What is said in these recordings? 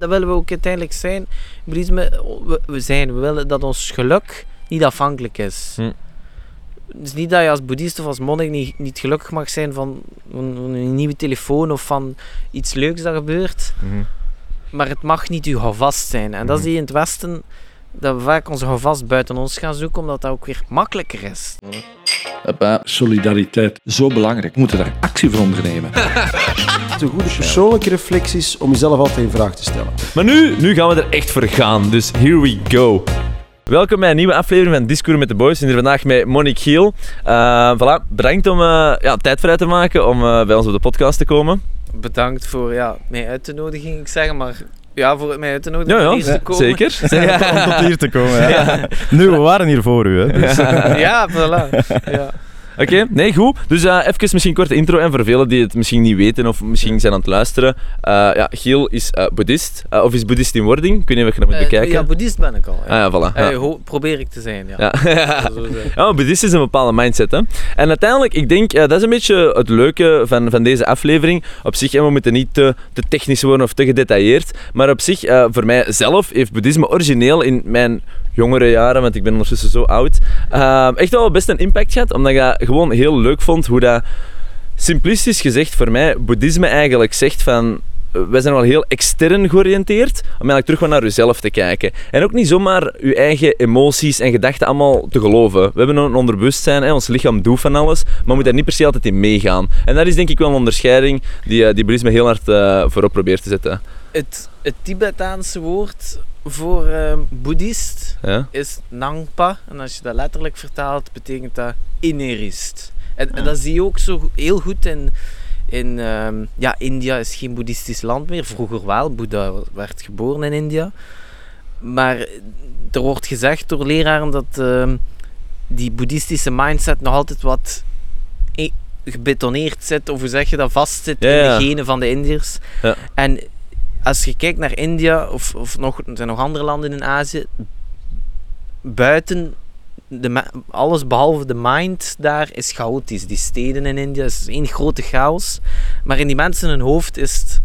Dat willen we ook uiteindelijk zijn. Boeddhisme, we, zijn, we willen dat ons geluk niet afhankelijk is. Hm. Het is niet dat je als boeddhist of als monnik niet, niet gelukkig mag zijn van, van een nieuwe telefoon of van iets leuks dat gebeurt. Mhm. Maar het mag niet uw houvast zijn. En dat Mhm. zie je in het Westen, dat we vaak onze houvast buiten ons gaan zoeken, omdat dat ook weer makkelijker is. Hoppa. Solidariteit, zo belangrijk. We moeten daar actie voor ondernemen. De goede persoonlijke reflecties om jezelf altijd in vraag te stellen. Maar nu, nu gaan we er echt voor gaan, dus here we go. Welkom bij een nieuwe aflevering van Discours met de Boys. We zijn hier vandaag met Monique Giel. Eh voilà, bedankt om eh, ja, tijd vrij te maken om eh, bij ons op de podcast te komen. Bedankt voor ja, mij uit te nodigen, ik zeggen, maar ja, voor mij uit te nodigen Ja, om ja, hier te komen. zeker. om tot hier te komen. Ja. Nu, we waren hier voor u. Hè, dus. Ja, voilà. Ja. Oké, nee, goed. Dus eh even misschien een korte intro. En voor velen die het misschien niet weten of misschien zijn aan het luisteren. Eh, ja, Giel is eh, boeddhist, of is boeddhist in wording. Of je dat moet Eh, bekijken. ja, boeddhist ben ik al. Ja. ah ja, voilà. Ja. probeer ik te zijn, ja. Ja. Ja, boeddhist is een bepaalde mindset. Hè. En uiteindelijk, ik denk, dat is een beetje het leuke van, van deze aflevering. Op zich, en we moeten niet te, te technisch worden of te gedetailleerd. Maar op zich, voor mij zelf, heeft boeddhisme origineel in mijn jongere jaren, want ik ben ondertussen zo oud, echt wel best een impact gehad. Omdat dat gewoon heel leuk vond hoe dat, simplistisch gezegd, voor mij boeddhisme eigenlijk zegt van eh, wij zijn wel heel extern georiënteerd, om eigenlijk terug naar uzelf te kijken. En ook niet zomaar uw eigen emoties en gedachten allemaal te geloven. We hebben een onderbewustzijn, hè, ons lichaam doet van alles, maar we moeten daar niet per se altijd in meegaan. En dat is denk ik wel een onderscheiding die, eh, die boeddhisme heel hard eh, voorop probeert te zetten. Het, het Tibetaanse woord voor eh, boeddhist Ja? is Nangpa. En als je dat letterlijk vertaalt, betekent dat innerist. En, en dat zie je ook zo heel goed in... in ehm, ja, India is geen boeddhistisch land meer. Vroeger wel. Boeddha werd geboren in India. Maar er wordt gezegd door leraren dat ehm, die boeddhistische mindset nog altijd wat gebetoneerd zit, of hoe zeg je dat, vast zit Ja, in de genen van de Indiërs. Ja. En als je kijkt naar India, of, of nog, er zijn nog andere landen in Azië, buiten de, alles behalve de mind daar is chaotisch. Die steden in India is één grote chaos. Maar in die mensen hun hoofd is het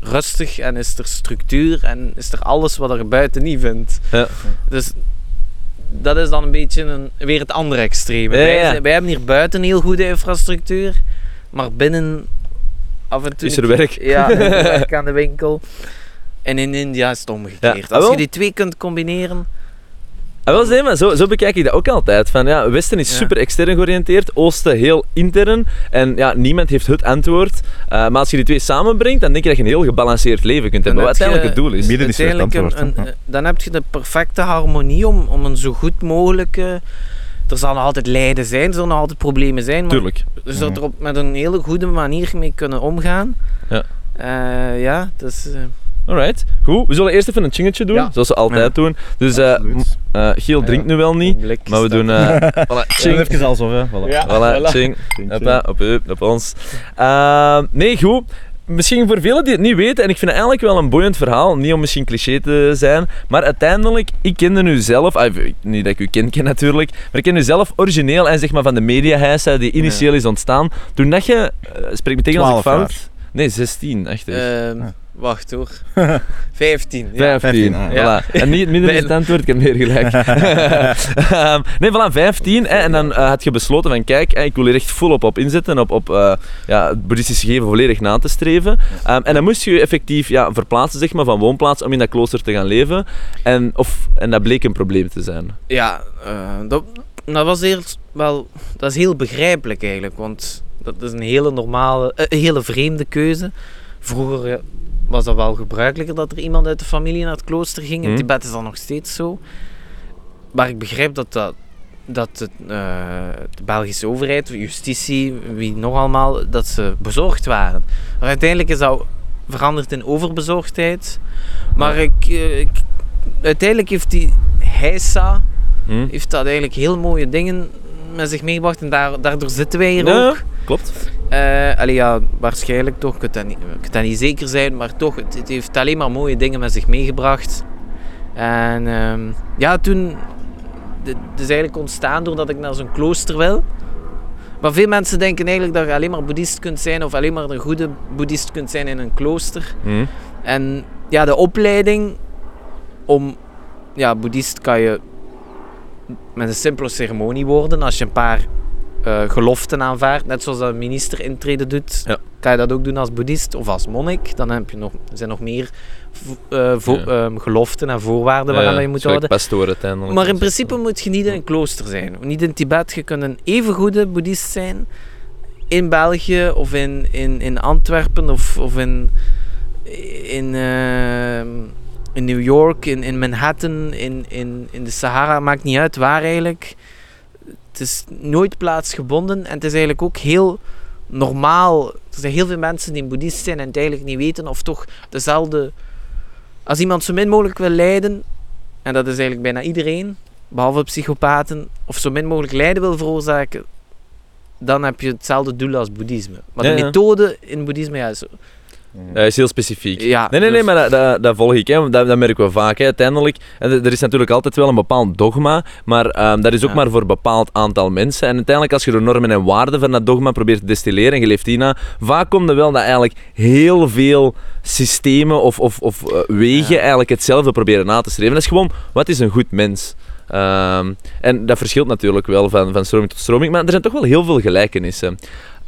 rustig en is er structuur en is er alles wat er buiten niet vindt. Ja. Dus dat is dan een beetje een, weer het andere extreme. Ja, Wij, ja. zijn- wij hebben hier buiten heel goede infrastructuur, maar binnen af en toe Is er werk. Ja, werk aan de winkel. En in India is het omgekeerd. Ah, Als je die twee kunt combineren, Ah, wel, nee, maar zo, zo bekijk ik dat ook altijd. Van, ja, Westen is Ja. super extern georiënteerd, Oosten heel intern. En ja, niemand heeft het antwoord. Eh, maar als je die twee samenbrengt, dan denk je dat je een heel gebalanceerd leven kunt hebben. Wat uiteindelijk het doel is. Midden is het een, antwoord. een- dan heb je de perfecte harmonie om, om een zo goed mogelijke... Er zal nog altijd lijden zijn, er zullen nog altijd problemen zijn, maar Tuurlijk. je zult er op, met een hele goede manier mee kunnen omgaan. Ja. Eh, ja, dus... eh, Alright, goed. We zullen eerst even een chingetje doen, Ja. zoals we altijd Ja. doen. Dus eh Absoluut. eh, Giel drinkt nu wel niet, maar we doen... eh voilà, ching. Even alsof, hè. Voilà. Ja. Voilà, voilà. ching. Hoppa, op u, op ons. Ehm, nee, goed. Misschien voor velen die het niet weten, en ik vind het eigenlijk wel een boeiend verhaal, niet om misschien cliché te zijn, maar uiteindelijk, ik kende u zelf, ah, niet dat ik u ken, ken natuurlijk, maar ik ken u zelf origineel en zeg maar van de mediahuis die initieel is ontstaan. Toen dat je, eh, spreek me tegen als ik 12 fout... jaar. Nee, 16, echt. hè. Ehm, Ja. Wacht hoor. 15. Ja. 15, 15, ah, voilà. En niet is het Bijna. antwoord, ik heb meer gelijk. Ehm, nee, voilà, 15. hè, en dan eh, had je besloten van, kijk, ik wil hier echt volop op inzetten, op, op eh, ja, het boeddhistische gegeven volledig na te streven. Ehm, en dan moest je je effectief ja, verplaatsen zeg maar, van woonplaats om in dat klooster te gaan leven. En, of, en dat bleek een probleem te zijn. Ja, eh, dat, dat was eerst wel... Dat is heel begrijpelijk eigenlijk, want dat is een hele normale, een hele vreemde keuze. Vroeger was dat wel gebruikelijker dat er iemand uit de familie naar het klooster ging. In Mhm. Tibet is dat nog steeds zo. Maar ik begrijp dat, dat, dat het, eh, de Belgische overheid, justitie, wie nog allemaal, dat ze bezorgd waren. Maar uiteindelijk is dat veranderd in overbezorgdheid. Maar ik, eh, ik- uiteindelijk heeft die Heisa Hm? heeft dat eigenlijk heel mooie dingen met zich meegebracht en daar, daardoor zitten wij hier Ja, ook. Klopt. Eh allee, ja, waarschijnlijk toch, ik kan dat niet, ik kan dat niet zeker zijn, maar toch, het, het heeft alleen maar mooie dingen met zich meegebracht. En ehm, ja, toen, het is eigenlijk ontstaan doordat ik naar zo'n klooster wil. Maar veel mensen denken eigenlijk dat je alleen maar boeddhist kunt zijn of alleen maar een goede boeddhist kunt zijn in een klooster. Hm? En ja, de opleiding om ja, boeddhist kan je met een simpele ceremonie worden. Als je een paar eh, geloften aanvaardt, net zoals een minister intreden doet, Ja. kan je dat ook doen als boeddhist of als monnik. Dan heb je nog, er zijn nog meer eh, Ja. ehm, geloften en voorwaarden waaraan je moet houden. Maar in principe moet je niet in een klooster zijn. Niet in Tibet. Je kunt een even goede boeddhist zijn in België of in, in, in Antwerpen of, of in, in, ehm, in New York, in, in Manhattan, in, in, in de Sahara. Maakt niet uit waar eigenlijk. Het is nooit plaatsgebonden en het is eigenlijk ook heel normaal. Er zijn heel veel mensen die boeddhist zijn en het eigenlijk niet weten of toch dezelfde... Als iemand zo min mogelijk wil lijden, en dat is eigenlijk bijna iedereen, behalve psychopaten, of zo min mogelijk lijden wil veroorzaken, dan heb je hetzelfde doel als boeddhisme. Maar Ja, de methode in boeddhisme, ja, zo, Dat is heel specifiek. ja Nee, nee, nee, dus- maar dat, dat, dat volg ik. Hè. Dat, dat merken we vaak. Hè. Uiteindelijk, en er is natuurlijk altijd wel een bepaald dogma, maar ehm, dat is ook Ja. maar voor een bepaald aantal mensen. En uiteindelijk, als je de normen en waarden van dat dogma probeert te destilleren en je leeft die na, vaak komt er wel dat eigenlijk heel veel systemen of, of, of eh, wegen Ja. eigenlijk hetzelfde proberen na te streven. Dat is gewoon, wat is een goed mens? Ehm, en dat verschilt natuurlijk wel van, van stroming tot stroming, maar er zijn toch wel heel veel gelijkenissen.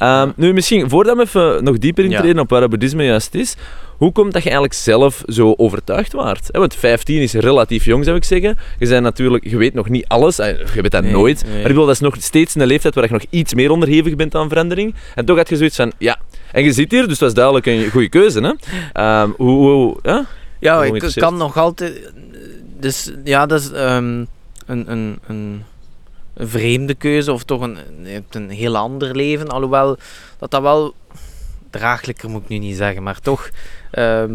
Ehm, Nu, misschien, voordat we even nog dieper Ja. intreden op waar het boeddhisme juist is, hoe komt dat je eigenlijk zelf zo overtuigd waart? Want 15 is relatief jong, zou ik zeggen. Je, bent natuurlijk, je weet nog niet alles, eh, je weet dat Nee, nooit. nee. Maar ik bedoel, dat is nog steeds een leeftijd waar je nog iets meer onderhevig bent aan verandering. En toch had je zoiets van, ja. En je zit hier, dus dat is duidelijk een goede keuze. Hè? Ehm, hoe, hoe, ja? Ja, ik kan nog altijd. Dus ja, dat is ehm, een, een, een, een vreemde keuze, of toch een, je hebt een heel ander leven. Alhoewel dat dat wel draaglijker moet ik nu niet zeggen, maar toch ehm,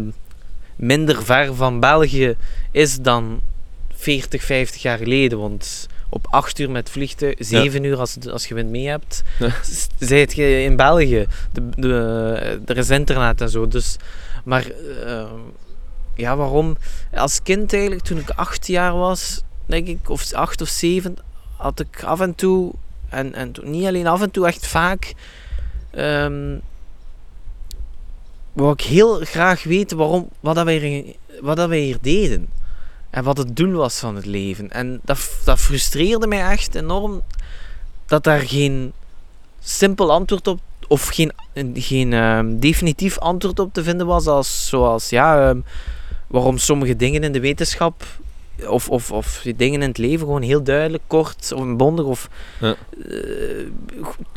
minder ver van België is dan 40, 50 jaar geleden. Want op 8 uur met vliegtuig, 7 uur als, als je wind mee hebt, Ja. zijt je in België. De, de, er is internet en zo. Dus, maar ehm, ja, waarom? Als kind eigenlijk, toen ik acht jaar was, denk ik, of acht of zeven, had ik af en toe, en, en niet alleen af en toe, echt vaak, ehm wou ik heel graag weten waarom, wat, dat wij, hier- wat dat wij hier deden. En wat het doel was van het leven. En dat, dat frustreerde mij echt enorm dat daar geen simpel antwoord op, of geen, een- geen ehm, definitief antwoord op te vinden was, als, zoals ja, ehm, waarom sommige dingen in de wetenschap of, of, of die dingen in het leven gewoon heel duidelijk, kort of bondig. Of, Ja. eh,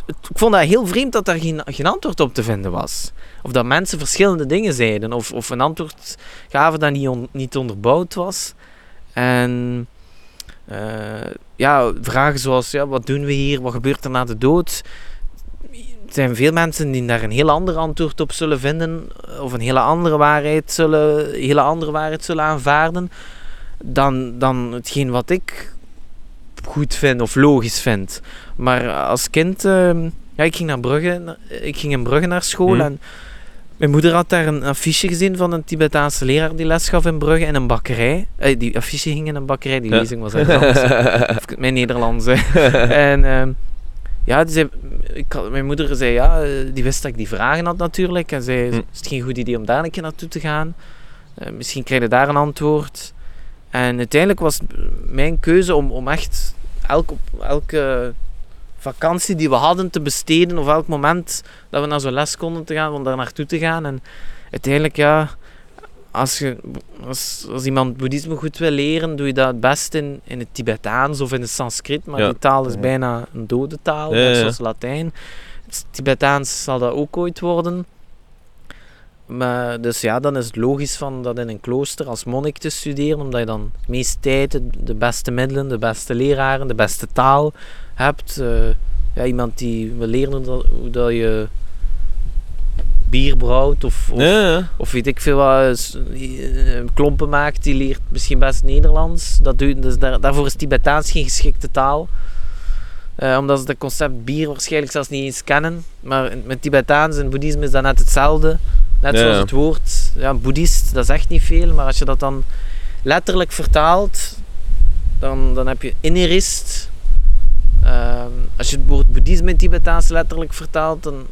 ik vond dat heel vreemd dat daar geen, geen antwoord op te vinden was. Of dat mensen verschillende dingen zeiden, of, of een antwoord gaven dat niet, on- niet onderbouwd was. En eh, ja, vragen zoals: ja, wat doen we hier? Wat gebeurt er na de dood? Er zijn veel mensen die daar een heel ander antwoord op zullen vinden, of een hele andere waarheid zullen, hele andere waarheid zullen aanvaarden, dan, dan hetgeen wat ik goed vind of logisch vind. Maar als kind, ehm, ja, ik ging naar Brugge, ik ging in Brugge naar school Mhm. en mijn moeder had daar een affiche gezien van een Tibetaanse leraar die les gaf in Brugge in een bakkerij. Eh, die affiche hing in een bakkerij, die Ja. lezing was anders. Of mijn Nederlands. en ehm, ja, zei, ik had, mijn moeder zei ja, eh, die wist dat ik die vragen had natuurlijk. En zei, Hm. is het geen goed idee om daar een keer naartoe te gaan? Eh, misschien krijg je daar een antwoord. En uiteindelijk was mijn keuze om, om echt elke, elke vakantie die we hadden te besteden, of elk moment dat we naar zo'n les konden te gaan, om daar naartoe te gaan. En uiteindelijk, ja, als, je, als, als iemand boeddhisme goed wil leren, doe je dat het best in, in het Tibetaans of in het Sanskriet. Maar Ja. die taal is bijna een dode taal, Ja, net ja. zoals Latijn. Het Tibetaans zal dat ook ooit worden. Maar, dus ja, dan is het logisch van dat in een klooster als monnik te studeren, omdat je dan het meeste tijd, de, de beste middelen, de beste leraren, de beste taal hebt. Eh, ja, iemand die wil leren hoe dat, hoe dat je bier brouwt of, of, Ja, ja. of weet ik veel wat, eh, klompen maakt, die leert misschien best Nederlands. Dat doet, dus daar, daarvoor is Tibetaans geen geschikte taal. Eh, omdat ze het concept bier waarschijnlijk zelfs niet eens kennen. Maar met Tibetaans en boeddhisme is dat net hetzelfde. Net zoals het woord, ja, boeddhist, dat is echt niet veel. Maar als je dat dan letterlijk vertaalt, dan, dan heb je innerist. Ehm, als je het woord boeddhisme in Tibetaans letterlijk vertaalt, dan,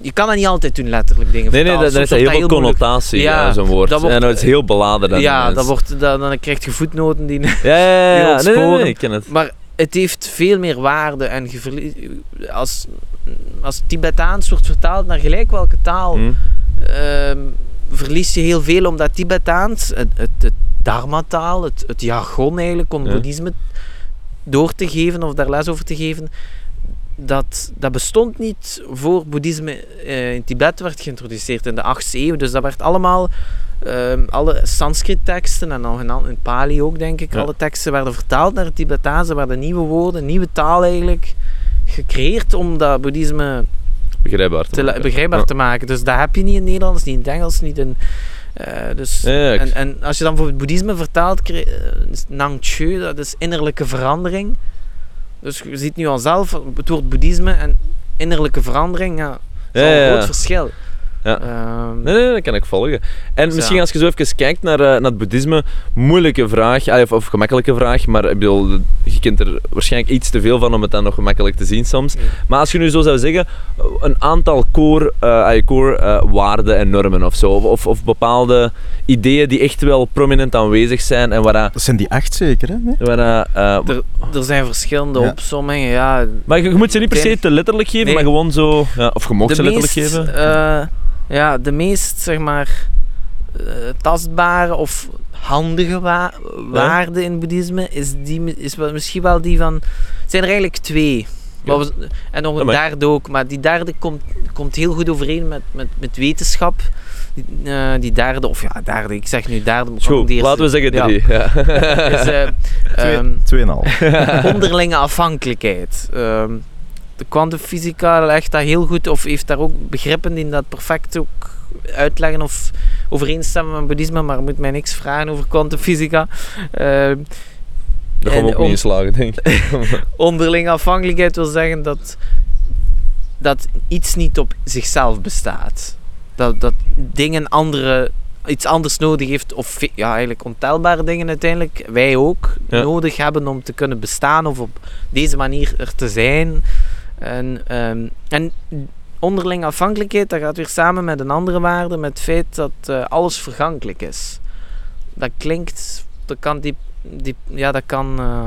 je kan dat niet altijd doen, letterlijk dingen Nee, nee, dat, dat heel wordt veel dat heel moeilijk. connotatie, Ja, ja, zo'n woord. dat wordt- en dat is heel beladen dan. Ja, dat wordt, dan, dan krijg je voetnoten die... Ja, ja, ja. Nee, nee, nee, sporen. ik ken het. Maar het heeft veel meer waarde en als, als Tibetaans wordt vertaald naar gelijk welke taal, Hm. Ehm, verlies je heel veel omdat Tibetaans, het, het, het Dharma-taal, het, het jargon eigenlijk om Ja. boeddhisme door te geven of daar les over te geven, dat, dat bestond niet voor boeddhisme eh, in Tibet werd geïntroduceerd in de 8e eeuw. Dus dat werd allemaal, ehm, alle Sanskrit-teksten en nog in, al- in Pali ook denk ik, Ja. alle teksten werden vertaald naar het Tibetaans. Er werden nieuwe woorden, nieuwe taal eigenlijk gecreëerd om dat boeddhisme Begrijpbaar. te maken. begrijpbaar Ja. te maken. Dus dat heb je niet in het Nederlands, niet in het Engels, niet in... eh, dus, Ja, en, en als je dan bijvoorbeeld boeddhisme vertaalt, kri- eh, Nang Chu, dat is innerlijke verandering. Dus je ziet nu al zelf, het woord boeddhisme en innerlijke verandering, ja, dat is een groot verschil. Ja. Ehm, Nee, nee, nee, dat kan ik volgen. En Dus misschien ja. als je zo even kijkt naar, eh, naar het boeddhisme, moeilijke vraag, of, of gemakkelijke vraag, maar ik bedoel, je kent er waarschijnlijk iets te veel van om het dan nog gemakkelijk te zien soms. Ja. Maar als je nu zo zou zeggen, een aantal core, eh, core eh, waarden en normen of zo, of, of, of bepaalde ideeën die echt wel prominent aanwezig zijn en waar... dat- zijn die acht zeker, hè? Nee? waar eh, er, er zijn verschillende Ja. opsommingen, ja. maar je, je moet ze niet per se te letterlijk geven, Nee. maar gewoon zo... Ja, of je mag ze letterlijk meest, geven. Ja, de meest, zeg maar, eh, tastbare of handige wa- waarde in boeddhisme is, die, is wel, misschien wel die van... Het zijn er eigenlijk twee. Ja. En nog een Amai. derde ook, maar die derde komt, komt heel goed overeen met, met, met wetenschap. Die, eh, die derde, of ja, derde, ik zeg nu derde, maar Goed, de eerste- laten we zeggen ja. drie. Ja. is, eh, Twee, ehm, tweeënhalf. onderlinge afhankelijkheid. Ehm, de kwantumfysica legt dat heel goed, of heeft daar ook begrippen die dat perfect ook uitleggen of overeenstemmen met boeddhisme, maar moet mij niks vragen over kwantumfysica. Ehm, Daar gaan we ook niet in slagen, denk ik. onderlinge afhankelijkheid wil zeggen dat, dat iets niet op zichzelf bestaat. Dat, dat dingen andere, iets anders nodig heeft, of ja, eigenlijk ontelbare dingen uiteindelijk, wij ook, Ja. nodig hebben om te kunnen bestaan of op deze manier er te zijn. En, ehm, en onderlinge afhankelijkheid, dat gaat weer samen met een andere waarde, met het feit dat eh, alles vergankelijk is. Dat klinkt, dat kan die, die ja, dat kan eh,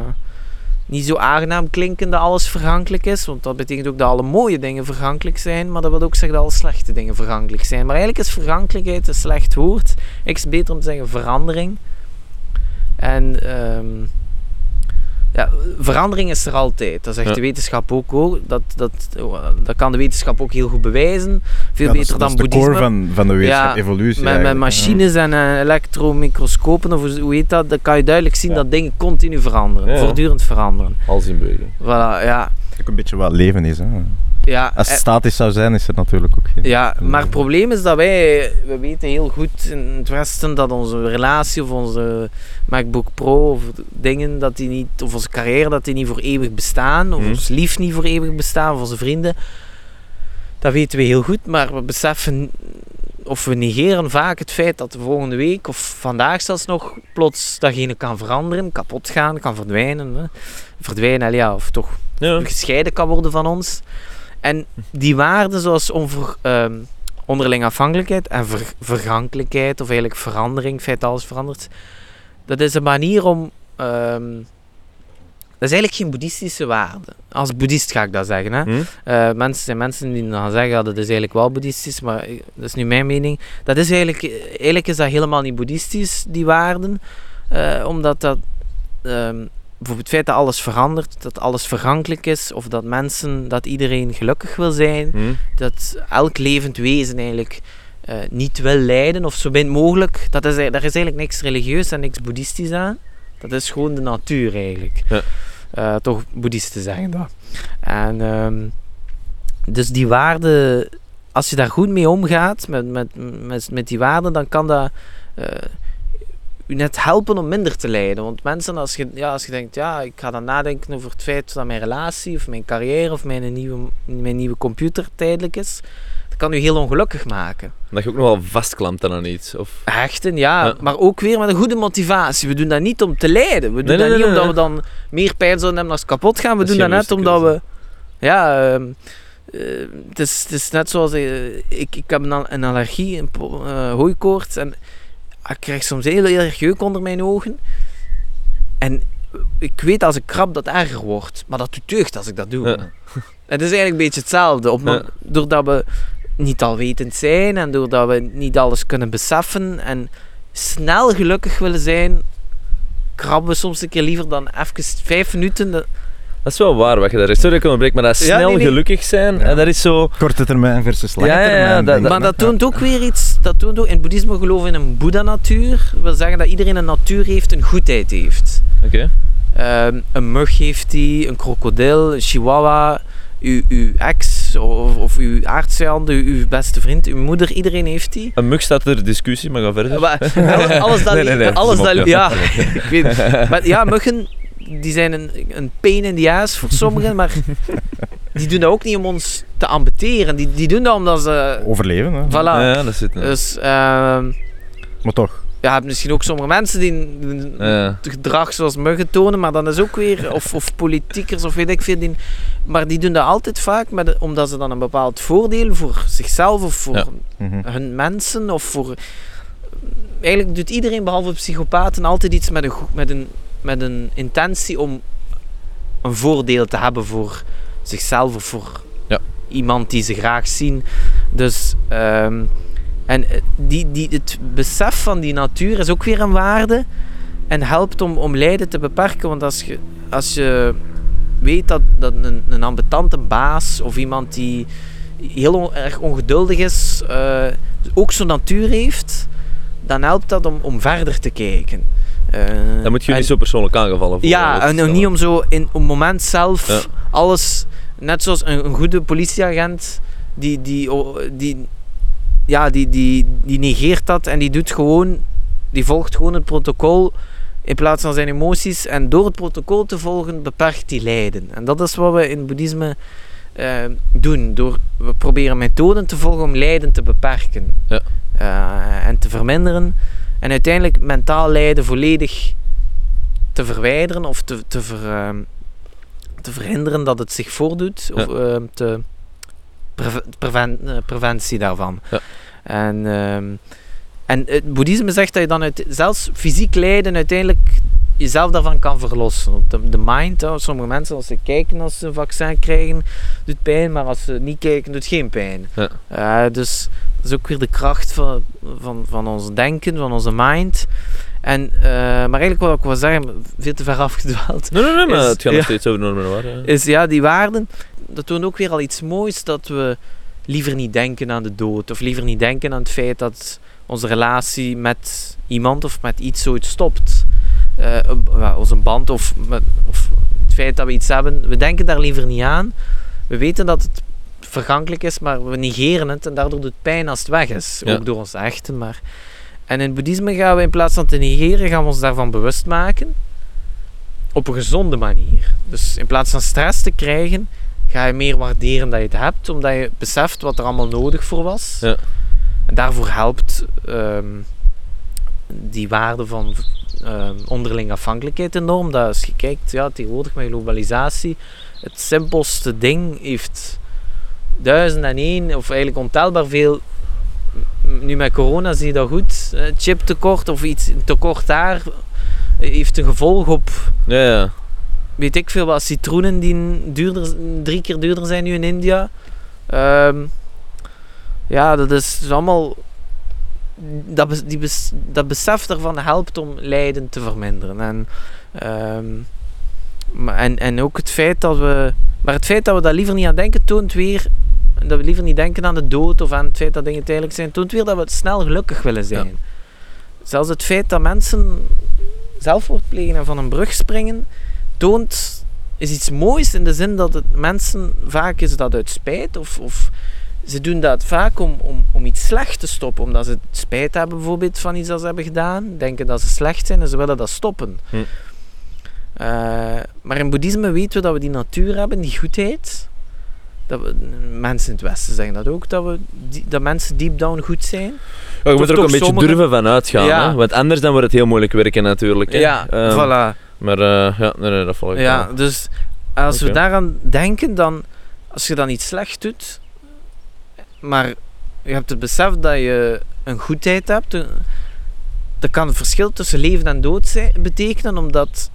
niet zo aangenaam klinken dat alles vergankelijk is, want dat betekent ook dat alle mooie dingen vergankelijk zijn, maar dat wil ook zeggen dat alle slechte dingen vergankelijk zijn. Maar eigenlijk is vergankelijkheid een slecht woord. Ik is beter om te zeggen verandering. En ehm, ja, verandering is er altijd. Dat zegt Ja. de wetenschap ook. ook. Dat, dat, dat kan de wetenschap ook heel goed bewijzen. Veel Ja, dat is- beter dat dan is de boeddhisme. core van, van de wetenschap, Ja, evolutie. Met, met machines en eh, elektromicroscopen, of hoe- heet dat, dan kan je duidelijk zien dat dingen continu veranderen, voortdurend veranderen. In beweging. Voilà, ja. Ja. Ook een beetje wat leven is. Hè. Ja Als eh, het statisch zou zijn, is het natuurlijk ook geen... Ja, maar het probleem is dat wij, we weten heel goed in het Westen dat onze relatie of onze MacBook Pro of dingen, dat die niet, of onze carrière, dat die niet voor eeuwig bestaan, of Mhm. ons lief niet voor eeuwig bestaan, of onze vrienden. Dat weten we heel goed, maar we beseffen, of we negeren vaak het feit dat de volgende week, of vandaag zelfs nog, plots datgene kan veranderen, kapot gaan, kan verdwijnen. Hè. Verdwijnen, ja, of toch Ja. gescheiden kan worden van ons. En die waarden zoals onver, ehm, onderling afhankelijkheid en ver- vergankelijkheid, of eigenlijk verandering, feit dat alles verandert, dat is een manier om... ehm, dat is eigenlijk geen boeddhistische waarde. Als boeddhist ga ik dat zeggen. Hè. Hm? Eh, mensen zijn mensen die dan zeggen dat het is eigenlijk wel boeddhistisch, maar ik- dat is nu mijn mening. Dat is eigenlijk, eigenlijk is dat helemaal niet boeddhistisch, die waarden. Eh, omdat dat ehm, bijvoorbeeld het feit dat alles verandert, dat alles vergankelijk is, of dat mensen, dat iedereen gelukkig wil zijn, Hm? dat elk levend wezen eigenlijk eh, niet wil lijden of zo min mogelijk. Dat is, daar is eigenlijk niks religieus en niks boeddhistisch aan. Dat is gewoon de natuur eigenlijk. Ja. Eh, toch boeddhisten zeggen dat. En ehm, dus die waarden, als je daar goed mee omgaat, met, met, met, met die waarden, dan kan dat eh, u net helpen om minder te lijden. Want mensen, als je, ja, als je denkt, ja, ik ga dan nadenken over het feit dat mijn relatie of mijn carrière of mijn nieuwe, mijn nieuwe computer tijdelijk is, dat kan u heel ongelukkig maken. Dat je ook nog wel vastklampt aan iets. Of... Hechten, ja, Ja. maar ook weer met een goede motivatie. We doen dat niet om te lijden. We doen Nee, dat nee, niet nee, omdat we dan meer pijn zouden hebben als het kapot gaan. We Dat doen dat net omdat we, ja, ehm, eh, het, is, het is net zoals eh, ik, ik heb een, al- een allergie, een eh, hooikoorts en ik krijg soms heel, erg jeuk onder mijn ogen. En ik weet als ik krab dat erger wordt, maar dat doet deugd als ik dat doe. Ja. Het is eigenlijk een beetje hetzelfde. Op, Ja. Doordat we niet alwetend zijn en doordat we niet alles kunnen beseffen en snel gelukkig willen zijn, krabben we soms een keer liever dan even vijf minuten. Dat- is wel waar wat je daar is. Sorry dat ik maar dat Ja, snel nee, nee. gelukkig zijn, Ja. en dat is zo... Korte termijn versus lange Ja, ja, ja, termijn. dat- maar dat toont ook weer iets. Dat toont ook, in het boeddhisme geloven we in een boeddha-natuur. Dat wil zeggen dat iedereen een natuur heeft, een goedheid heeft. Oké. Ehm, een mug heeft die, een krokodil, een chihuahua, uw, uw ex of, of uw aardsvijand, uw, uw beste vriend, uw moeder, iedereen heeft die. Een mug staat er discussie, maar ga verder. Maar alles- alles dat, Nee, nee, nee, alles dat ja, ik weet het. Maar ja, muggen, die zijn een, een pain in the ass voor sommigen, maar die doen dat ook niet om ons te ambeteren. Die, die doen dat omdat ze, Overleven, hè. voilà. Ja, dat zit. Dus, ehm Maar toch. ja, je hebt misschien ook sommige mensen die een Ja. gedrag zoals muggen tonen, maar dan is ook weer, of, of politiekers of weet ik veel, die, maar die doen dat altijd vaak met, de- omdat ze dan een bepaald voordeel voor zichzelf of voor Ja. Mhm. hun mensen of voor... Eigenlijk doet iedereen behalve psychopaten altijd iets met een, met een, met een intentie om een voordeel te hebben voor zichzelf of voor Ja. iemand die ze graag zien. Dus, ehm, en eh, die, die, het besef van die natuur is ook weer een waarde en helpt om, om lijden te beperken. Want als je, als je weet dat, dat een, een ambetante baas of iemand die heel on- erg ongeduldig is, eh, ook zo'n natuur heeft, dan helpt dat om, om verder te kijken. Eh, Dan moet je en- niet zo persoonlijk aangevallen voelen. ja, en is niet om zo in op het moment zelf Ja. alles, net zoals een, een goede politieagent, die, die, die, ja, die, die, die negeert dat en die doet gewoon, die volgt gewoon het protocol in plaats van zijn emoties. En door het protocol te volgen, beperkt die lijden. En dat is wat we in het boeddhisme eh, doen. Door, we proberen methoden te volgen om lijden te beperken Ja. Eh, en te verminderen. En uiteindelijk mentaal lijden volledig te verwijderen of te, te, ver, ehm, te verhinderen dat het zich voordoet. Of ehm, te preven- eh, preventie daarvan. Ja. En, ehm, en het boeddhisme zegt dat je dan uit, zelfs fysiek lijden uiteindelijk jezelf daarvan kan verlossen. De, de mind, hè, sommige mensen als ze kijken als ze een vaccin krijgen, doet pijn, maar als ze niet kijken, doet geen pijn. Ja. Eh, dus dat is ook weer de kracht van, van, van ons denken, van onze mind. En, eh, maar eigenlijk wat ik wil zeggen, veel te ver afgedwaald, Nee, nee, nee, maar is- het gaat nog ja. steeds over normen en waarden. is ja, die waarden, dat toont ook weer al iets moois, dat we liever niet denken aan de dood, of liever niet denken aan het feit dat onze relatie met iemand of met iets zoiets stopt. Eh, ja, onze band of, met, of het feit dat we iets hebben, we denken daar liever niet aan. We weten dat het vergankelijk is, maar we negeren het en daardoor doet het pijn als het weg is. Ja. Ook door ons echten, maar... En in het boeddhisme gaan we in plaats van te negeren, gaan we ons daarvan bewust maken. Op een gezonde manier. Dus in plaats van stress te krijgen, ga je meer waarderen dat je het hebt, omdat je beseft wat er allemaal nodig voor was. Ja. En daarvoor helpt ehm, die waarde van ehm, onderling afhankelijkheid enorm. Dat als je kijkt, ja, tegenwoordig met globalisatie, het simpelste ding heeft duizend en één, of eigenlijk ontelbaar veel. Nu met corona zie je dat goed. eh, Chiptekort of iets, tekort daar eh, heeft een gevolg op Ja, ja. weet ik veel wat citroenen die duurder, drie keer duurder zijn nu in India. Ehm, ja, dat is allemaal. Dat, die dat besef daarvan helpt om lijden te verminderen. En, ehm, maar, en, en ook het feit dat we. Maar het feit dat we daar liever niet aan denken, toont weer. Dat we liever niet denken aan de dood of aan het feit dat dingen tijdelijk zijn, toont weer dat we snel gelukkig willen zijn. Zelfs het feit dat mensen zelfmoord plegen en van een brug springen, toont, is iets moois in de zin dat het mensen, vaak is dat uit spijt of, of ze doen dat vaak om, om, om iets slecht te stoppen, omdat ze spijt hebben bijvoorbeeld van iets dat ze hebben gedaan, denken dat ze slecht zijn en ze willen dat stoppen. Hm. Eh, maar in boeddhisme weten we dat we die natuur hebben, die goedheid. Dat we, mensen in het Westen zeggen dat ook, dat, we, die- dat mensen deep down goed zijn. Ja, je moet er ook een beetje sommige- durven van uitgaan, Ja. hè? want anders dan wordt het heel moeilijk werken natuurlijk. Hè? Ja, Ehm, voilà. Maar eh, ja, nee, nee, dat volg ik Ja, dus als we daaraan denken, dan als je dan iets slecht doet, maar je hebt het besef dat je een goedheid hebt, een- dat kan het verschil tussen leven en dood zijn, betekenen, omdat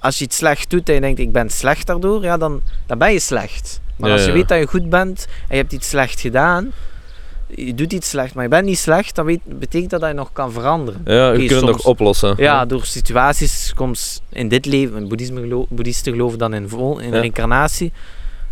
als je iets slecht doet en je denkt ik ben slecht daardoor, ja, dan, dan ben je slecht. Maar Ja, als je weet dat je goed bent en je hebt iets slecht gedaan, je doet iets slecht, maar je bent niet slecht, dan weet, betekent dat dat je nog kan veranderen. Ja, je kunt het nog oplossen. Ja, door situaties, soms in dit leven, in boeddhisme boeddhisten geloven dan in, vol, in Ja. reïncarnatie.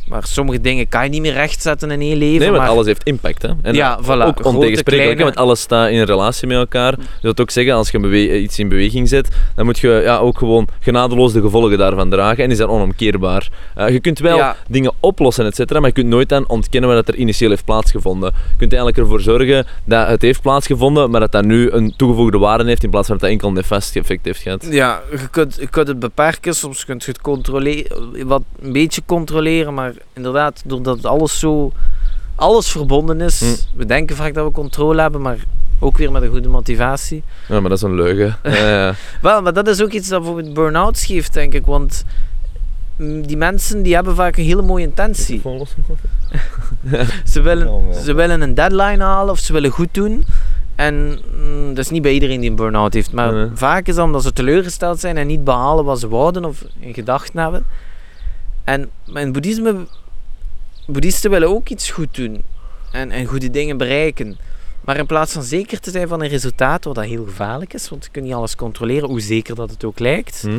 Maar sommige dingen kan je niet meer rechtzetten in één leven. Nee, want maar alles heeft impact. Hè? En Ja, voilà. ook ontegensprekelijk, want alles staat in relatie met elkaar. Je wilt ook zeggen, als je bewe- iets in beweging zet, dan moet je ja, ook gewoon genadeloos de gevolgen daarvan dragen. En is dat onomkeerbaar. Eh, je kunt wel Ja. dingen oplossen, et cetera, maar je kunt nooit dan ontkennen wat er initieel heeft plaatsgevonden. Je kunt eigenlijk ervoor zorgen dat het heeft plaatsgevonden, maar dat dat nu een toegevoegde waarde heeft in plaats van dat dat enkel een nefast effect heeft gehad. Ja, je kunt, je kunt het beperken, soms kun je het controleren, wat een beetje controleren, maar inderdaad, doordat alles zo, alles verbonden is, Hm. we denken vaak dat we controle hebben, maar ook weer met een goede motivatie. Ja, maar dat is een leugen. Ja, ja. Wel, maar dat is ook iets dat bijvoorbeeld burn-out geeft, denk ik, want mm, die mensen die hebben vaak een hele mooie intentie. Ze willen, ze willen een deadline halen of ze willen goed doen. En mm, dat is niet bij iedereen die een burn-out heeft. Maar Nee. vaak is dat omdat ze teleurgesteld zijn en niet behalen wat ze wouden of in gedachten hebben. En in boeddhisme, boeddhisten willen ook iets goed doen. En, en goede dingen bereiken. Maar in plaats van zeker te zijn van een resultaat, wat dat heel gevaarlijk is, want je kunt niet alles controleren, hoe zeker dat het ook lijkt. Hm.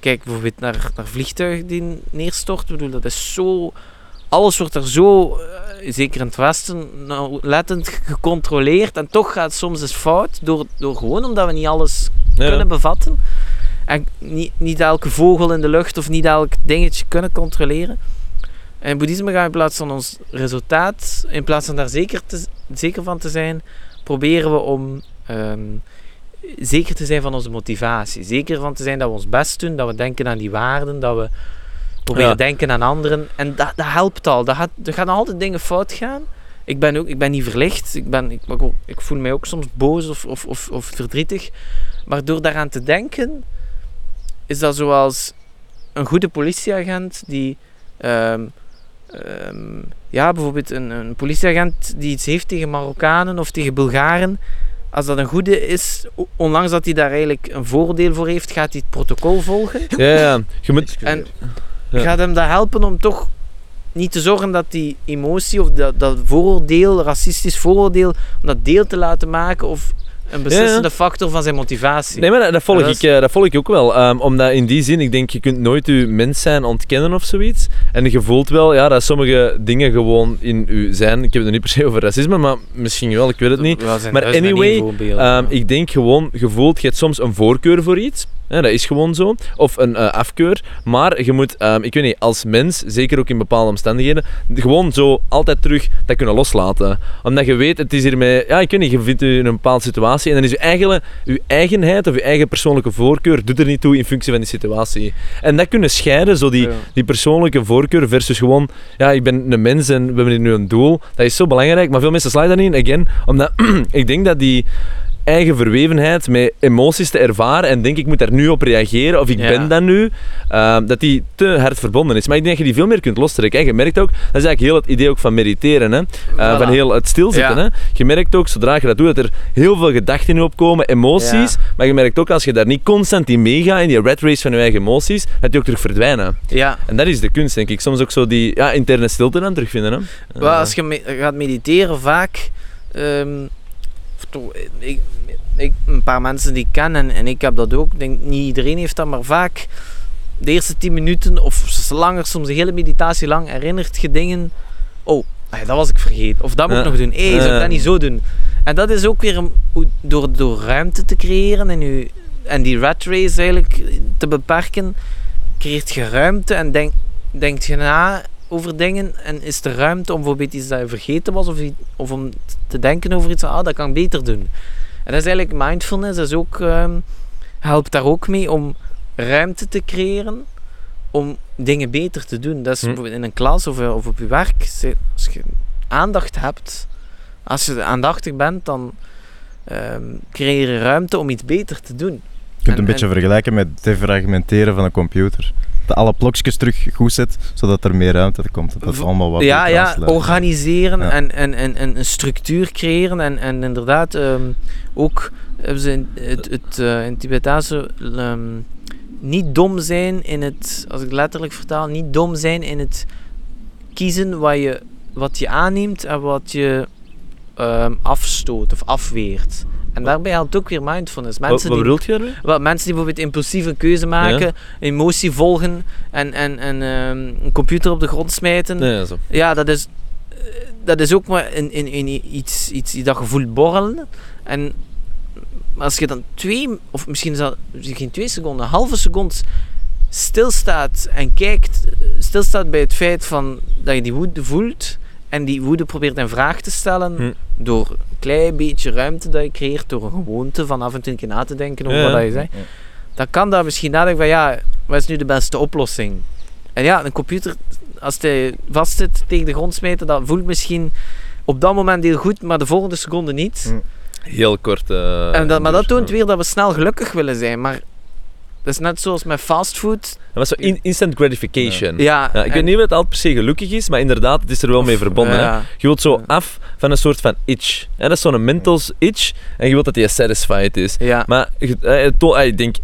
Kijk bijvoorbeeld naar, naar vliegtuigen die neerstorten. Ik bedoel, dat is zo... Alles wordt er zo, eh, zeker in het Westen, nauwlettend gecontroleerd. En toch gaat het soms eens fout, door, door gewoon omdat we niet alles Ja. kunnen bevatten. En niet, niet elke vogel in de lucht of niet elk dingetje kunnen controleren. En in boeddhisme gaan we in plaats van ons resultaat, in plaats van daar zeker, te, zeker van te zijn, proberen we om ehm, zeker te zijn van onze motivatie. Zeker van te zijn dat we ons best doen, dat we denken aan die waarden, dat we proberen Ja. denken aan anderen. En dat, dat helpt al. Dat gaat, er gaan altijd dingen fout gaan. Ik ben, ook, ik ben niet verlicht. Ik, ben, ik, ik voel mij ook soms boos of, of, of, of verdrietig. Maar door daaraan te denken, is dat zoals een goede politieagent die. ehm, ehm, ja, bijvoorbeeld een, een politieagent die iets heeft tegen Marokkanen of tegen Bulgaren. Als dat een goede is, ondanks dat hij daar eigenlijk een voordeel voor heeft, gaat hij het protocol volgen. Ja, ja. Je moet... En Ja. gaat hem dat helpen om toch niet te zorgen dat die emotie of dat, dat vooroordeel, racistisch vooroordeel, om dat deel te laten maken of een beslissende factor van zijn motivatie. Nee, maar dat, dat volg, dat ik, eh, dat volg ik ook wel. Ehm, omdat in die zin, ik denk, je kunt nooit je mens zijn ontkennen of zoiets. En je voelt wel ja, dat sommige dingen gewoon in u zijn. Ik heb het er niet per se over racisme, maar misschien wel, ik weet het niet. Maar anyway. Ehm, ik denk gewoon, je voelt, je hebt soms een voorkeur voor iets. Dat is gewoon zo. Of een eh, afkeur. Maar je moet, ehm, ik weet niet, als mens, zeker ook in bepaalde omstandigheden, gewoon zo altijd terug dat kunnen loslaten. Omdat je weet, het is hiermee, ja, ik weet niet, je vindt u in een bepaalde situatie en dan is je eigen, uw eigenheid of je eigen persoonlijke voorkeur doet er niet toe in functie van die situatie. En dat kunnen scheiden, zo die, Ja. die persoonlijke voorkeur versus gewoon, ja, ik ben een mens en we hebben hier nu een doel. Dat is zo belangrijk, maar veel mensen slaan dat niet in, again, omdat ik denk dat die eigen verwevenheid met emoties te ervaren en denk ik moet daar nu op reageren of ik Ja. ben dat nu, ehm, dat die te hard verbonden is. Maar ik denk dat je die veel meer kunt lostrekken. hè. Je merkt ook, dat is eigenlijk heel het idee ook van mediteren, hè? Eh, Voilà. van heel het stilzitten. Ja. Hè? Je merkt ook, zodra je dat doet, dat er heel veel gedachten in je opkomen, emoties, maar je merkt ook als je daar niet constant in meegaat, in die red race van je eigen emoties, dat die ook terug verdwijnen. ja, En dat is de kunst, denk ik. Soms ook zo die ja, interne stilte dan terugvinden. Hè? Eh, als je me- gaat mediteren, vaak. ehm, toch, ik, ik, een paar mensen die ik ken en, en ik heb dat ook. Ik denk niet iedereen heeft dat, maar vaak de eerste 10 minuten of langer, soms de hele meditatie lang, herinnert je dingen. Oh, ah dat was ik vergeten. Of dat moet ik nog doen. Hé, zou ik dat niet zo doen? En dat is ook weer een, door, door ruimte te creëren en, u, en die rat race eigenlijk te beperken, creëert je ruimte en denk, denkt je na over dingen en is er ruimte om bijvoorbeeld iets dat je vergeten was of, of om te denken over iets, ah, dat kan ik beter doen. En dat is eigenlijk mindfulness, dat is ook, ehm, helpt daar ook mee om ruimte te creëren om dingen beter te doen. Dat is Hm. bijvoorbeeld in een klas of, eh, of op je werk, als je aandacht hebt, als je aandachtig bent, dan ehm, creëer je ruimte om iets beter te doen. Je kunt En- een beetje en- vergelijken met het defragmenteren van een computer. Dat alle blokjes terug goed zet, zodat er meer ruimte komt. Dat V- allemaal wat ja, ja, organiseren Ja. En, en, en, en een structuur creëren. En, en inderdaad, ehm, ook hebben ze in het, het, eh, in Tibetaanse ehm, niet dom zijn in het, als ik letterlijk vertaal, niet dom zijn in het kiezen wat je, wat je aanneemt en wat je ehm, afstoot of afweert. En daarbij helpt ook weer mindfulness. Wat, Mensen wat die je daarmee? wel, mensen die bijvoorbeeld impulsieve keuze maken, emotie volgen en, en, en ehm, een computer op de grond smijten. Ja, zo. Ja, dat is, eh, dat is ook maar in, in, in iets, iets dat je voelt borrelen. En als je dan twee, of misschien zelfs geen twee seconden, een halve seconde stilstaat en kijkt, eh, stilstaat bij het feit van dat je die woede voelt en die woede probeert in vraag te stellen Hm. door een klein beetje ruimte dat je creëert, door een gewoonte van af en toe een keer na te denken over Ja. wat je zegt, dan kan dat misschien nadenken van ja, wat is nu de beste oplossing? En ja, een computer, als hij vastzit tegen de grond smijten, dat voelt misschien op dat moment heel goed, maar de volgende seconde niet. Hm. Heel kort. eh, en dat, maar dat toont ja. weer dat we snel gelukkig willen zijn. Maar dat is net zoals met fastfood. Dat was zo in- instant gratification. Ja, Ja, ik en- weet niet of het altijd per se gelukkig is, maar inderdaad, het is er wel mee verbonden. Hè? Ja. Je wilt zo af van een soort van itch. Hè? Dat is zo'n mental itch en je wilt dat die satisfied is. Ja. Maar je- eh, eh, ik denk,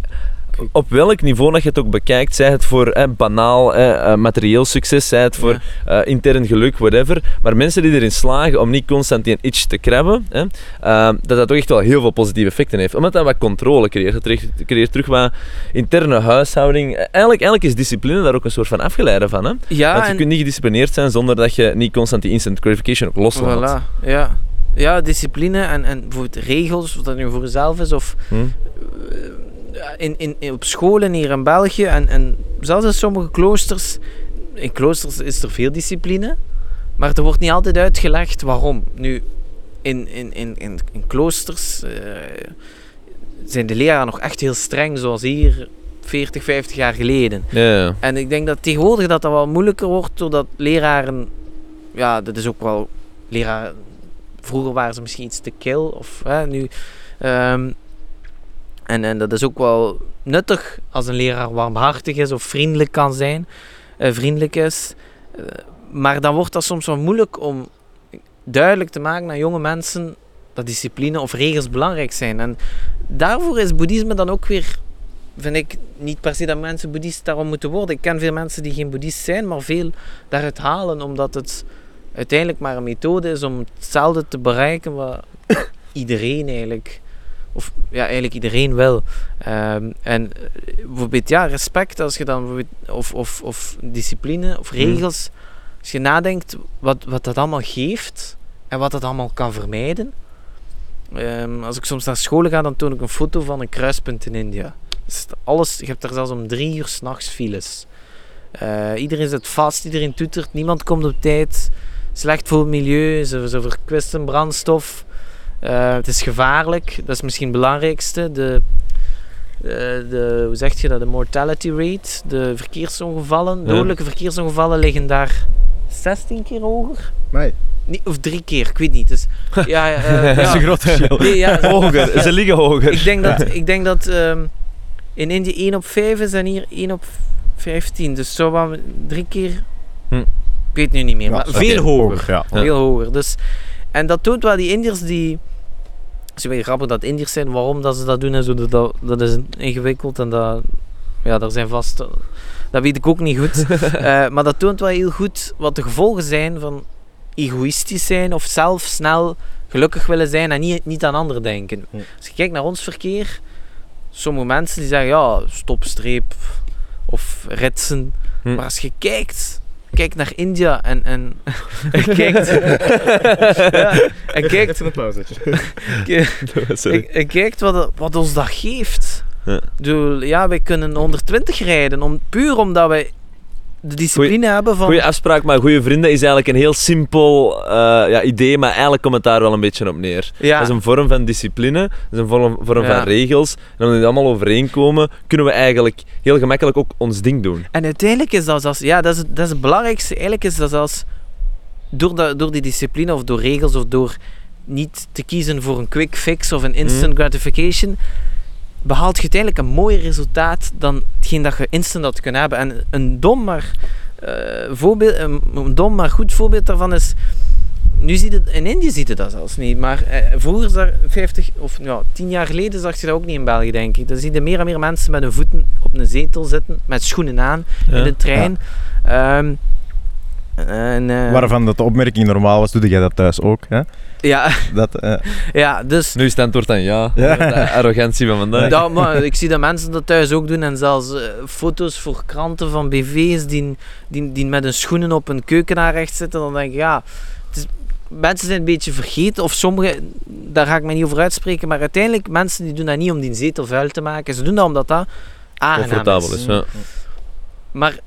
op welk niveau dat je het ook bekijkt, zij het voor eh, banaal, eh, eh, materieel succes, zij het voor Ja. eh, intern geluk, whatever. Maar mensen die erin slagen om niet constant die itch te krabben, hè, eh, dat dat toch echt wel heel veel positieve effecten heeft. Omdat dat wat controle creëert. Het creëert- terug wat interne huishouding. Eh, Eigenlijk, eigenlijk is discipline daar ook een soort van afgeleide van. Hè? ja, Want je en- kunt niet gedisciplineerd zijn zonder dat je niet constant die instant gratification ook loslaat. Voilà, ja. Ja, discipline en, en bijvoorbeeld regels, of dat nu voor jezelf is, of Hm? Eh, in, in, in- op scholen hier in België en, en zelfs in sommige kloosters, in kloosters is er veel discipline, maar er wordt niet altijd uitgelegd waarom. Nu, in, in, in, in, in kloosters eh, zijn de leraren nog echt heel streng, zoals hier 40, 50 jaar geleden. En ik denk dat tegenwoordig dat, dat wel moeilijker wordt, doordat leraren, ja, dat is ook wel, leraren, vroeger waren ze misschien iets te kil, of hè, nu, ehm, en, en dat is ook wel nuttig als een leraar warmhartig is of vriendelijk kan zijn, eh, vriendelijk is. Eh, maar dan wordt dat soms wel moeilijk om duidelijk te maken aan jonge mensen dat discipline of regels belangrijk zijn. En daarvoor is boeddhisme dan ook weer vind ik niet per se dat mensen boeddhist daarom moeten worden. Ik ken veel mensen die geen boeddhist zijn, maar veel daaruit halen, omdat het uiteindelijk maar een methode is om hetzelfde te bereiken wat iedereen eigenlijk, of ja, eigenlijk iedereen wil. Ehm, en eh, bijvoorbeeld, ja, respect, als je dan of, of, of discipline of regels, als je nadenkt wat, wat dat allemaal geeft en wat dat allemaal kan vermijden. Ehm, als ik soms naar scholen ga, dan toon ik een foto van een kruispunt in India. Dus alles, je hebt er zelfs om drie uur s'nachts files. Eh, iedereen zit vast, iedereen toetert, niemand komt op tijd. Slecht voor het milieu, ze, ze verkwisten brandstof. Eh, het is gevaarlijk, dat is misschien het belangrijkste. De, eh, de, hoe zeg je dat, de mortality rate, de verkeersongevallen, Ja. dodelijke verkeersongevallen liggen daar 16 keer hoger. Nee. Niet, of drie keer, ik weet niet. Dus, ja, eh, Dat is ja. een groot verschil. Nee, ja, Hoger, ze liggen hoger. ik denk dat, ik denk dat ehm, in Indië 1 op 5 is en hier 1 op 15. Dus zo wat drie keer. Hm. Ik weet nu niet meer, Ja, maar veel hoger. Ja. Ja. Veel hoger. Dus, en dat toont wel die Indiërs die. Het is weer grappig dat Indiërs zijn, waarom dat ze dat doen en zo, dat- dat, is ingewikkeld en dat. Ja, daar zijn vast. Dat weet ik ook niet goed. Eh, maar dat toont wel heel goed wat de gevolgen zijn van egoïstisch zijn of zelf snel gelukkig willen zijn en niet, niet aan anderen denken. Als je kijkt naar ons verkeer, sommige mensen die zeggen ja, stopstreep of ritsen. Hm. Maar als je kijkt, kijkt naar India en, en, en kijkt, ja, kijkt, een pauze. Sorry. kijkt wat, wat ons dat geeft. Ja. Ik bedoel, ja, wij kunnen 120 rijden, om, puur omdat wij de discipline hebben van... Goeie afspraak, maar goede vrienden is eigenlijk een heel simpel eh, ja, idee, maar eigenlijk komt het daar wel een beetje op neer. ja, Dat is een vorm van discipline, dat is een vorm, vorm Ja. van regels. En omdat die allemaal overeenkomen, kunnen we eigenlijk heel gemakkelijk ook ons ding doen. En uiteindelijk is dat zelfs, ja, dat is, het- dat is het belangrijkste. Eigenlijk is dat zelfs door, dat, door die discipline of door regels of door niet te kiezen voor een quick fix of een instant gratification, behaalt je uiteindelijk een mooier resultaat dan hetgeen dat je instant had kunnen hebben. En een dom maar, eh, voorbeeld, een, een dom maar goed voorbeeld daarvan is... Nu ziet het, in Indië ziet je dat zelfs niet, maar eh, vroeger, zag, 50 of ja, 10 jaar geleden, zag je dat ook niet in België, denk ik. Dan zie je meer en meer mensen met hun voeten op een zetel zitten, met schoenen aan, in de trein. Ehm, en, eh, Waarvan dat de opmerking normaal was, doe jij dat thuis ook. Hè? Ja, Dat, eh, ja, dus... Nu is het antwoord dan ja. Ja. De arrogantie van vandaag. Ja, maar ik zie dat mensen dat thuis ook doen en zelfs eh, foto's voor kranten van BV's die, die, die met hun schoenen op een keukenaar recht zitten. Dan denk ik, ja, het is, mensen zijn een beetje vergeten of sommigen, daar ga ik me niet over uitspreken, maar uiteindelijk mensen die doen dat niet om die zetel vuil te maken. Ze doen dat omdat dat aangenaam Comfortabel is. Ja. Maar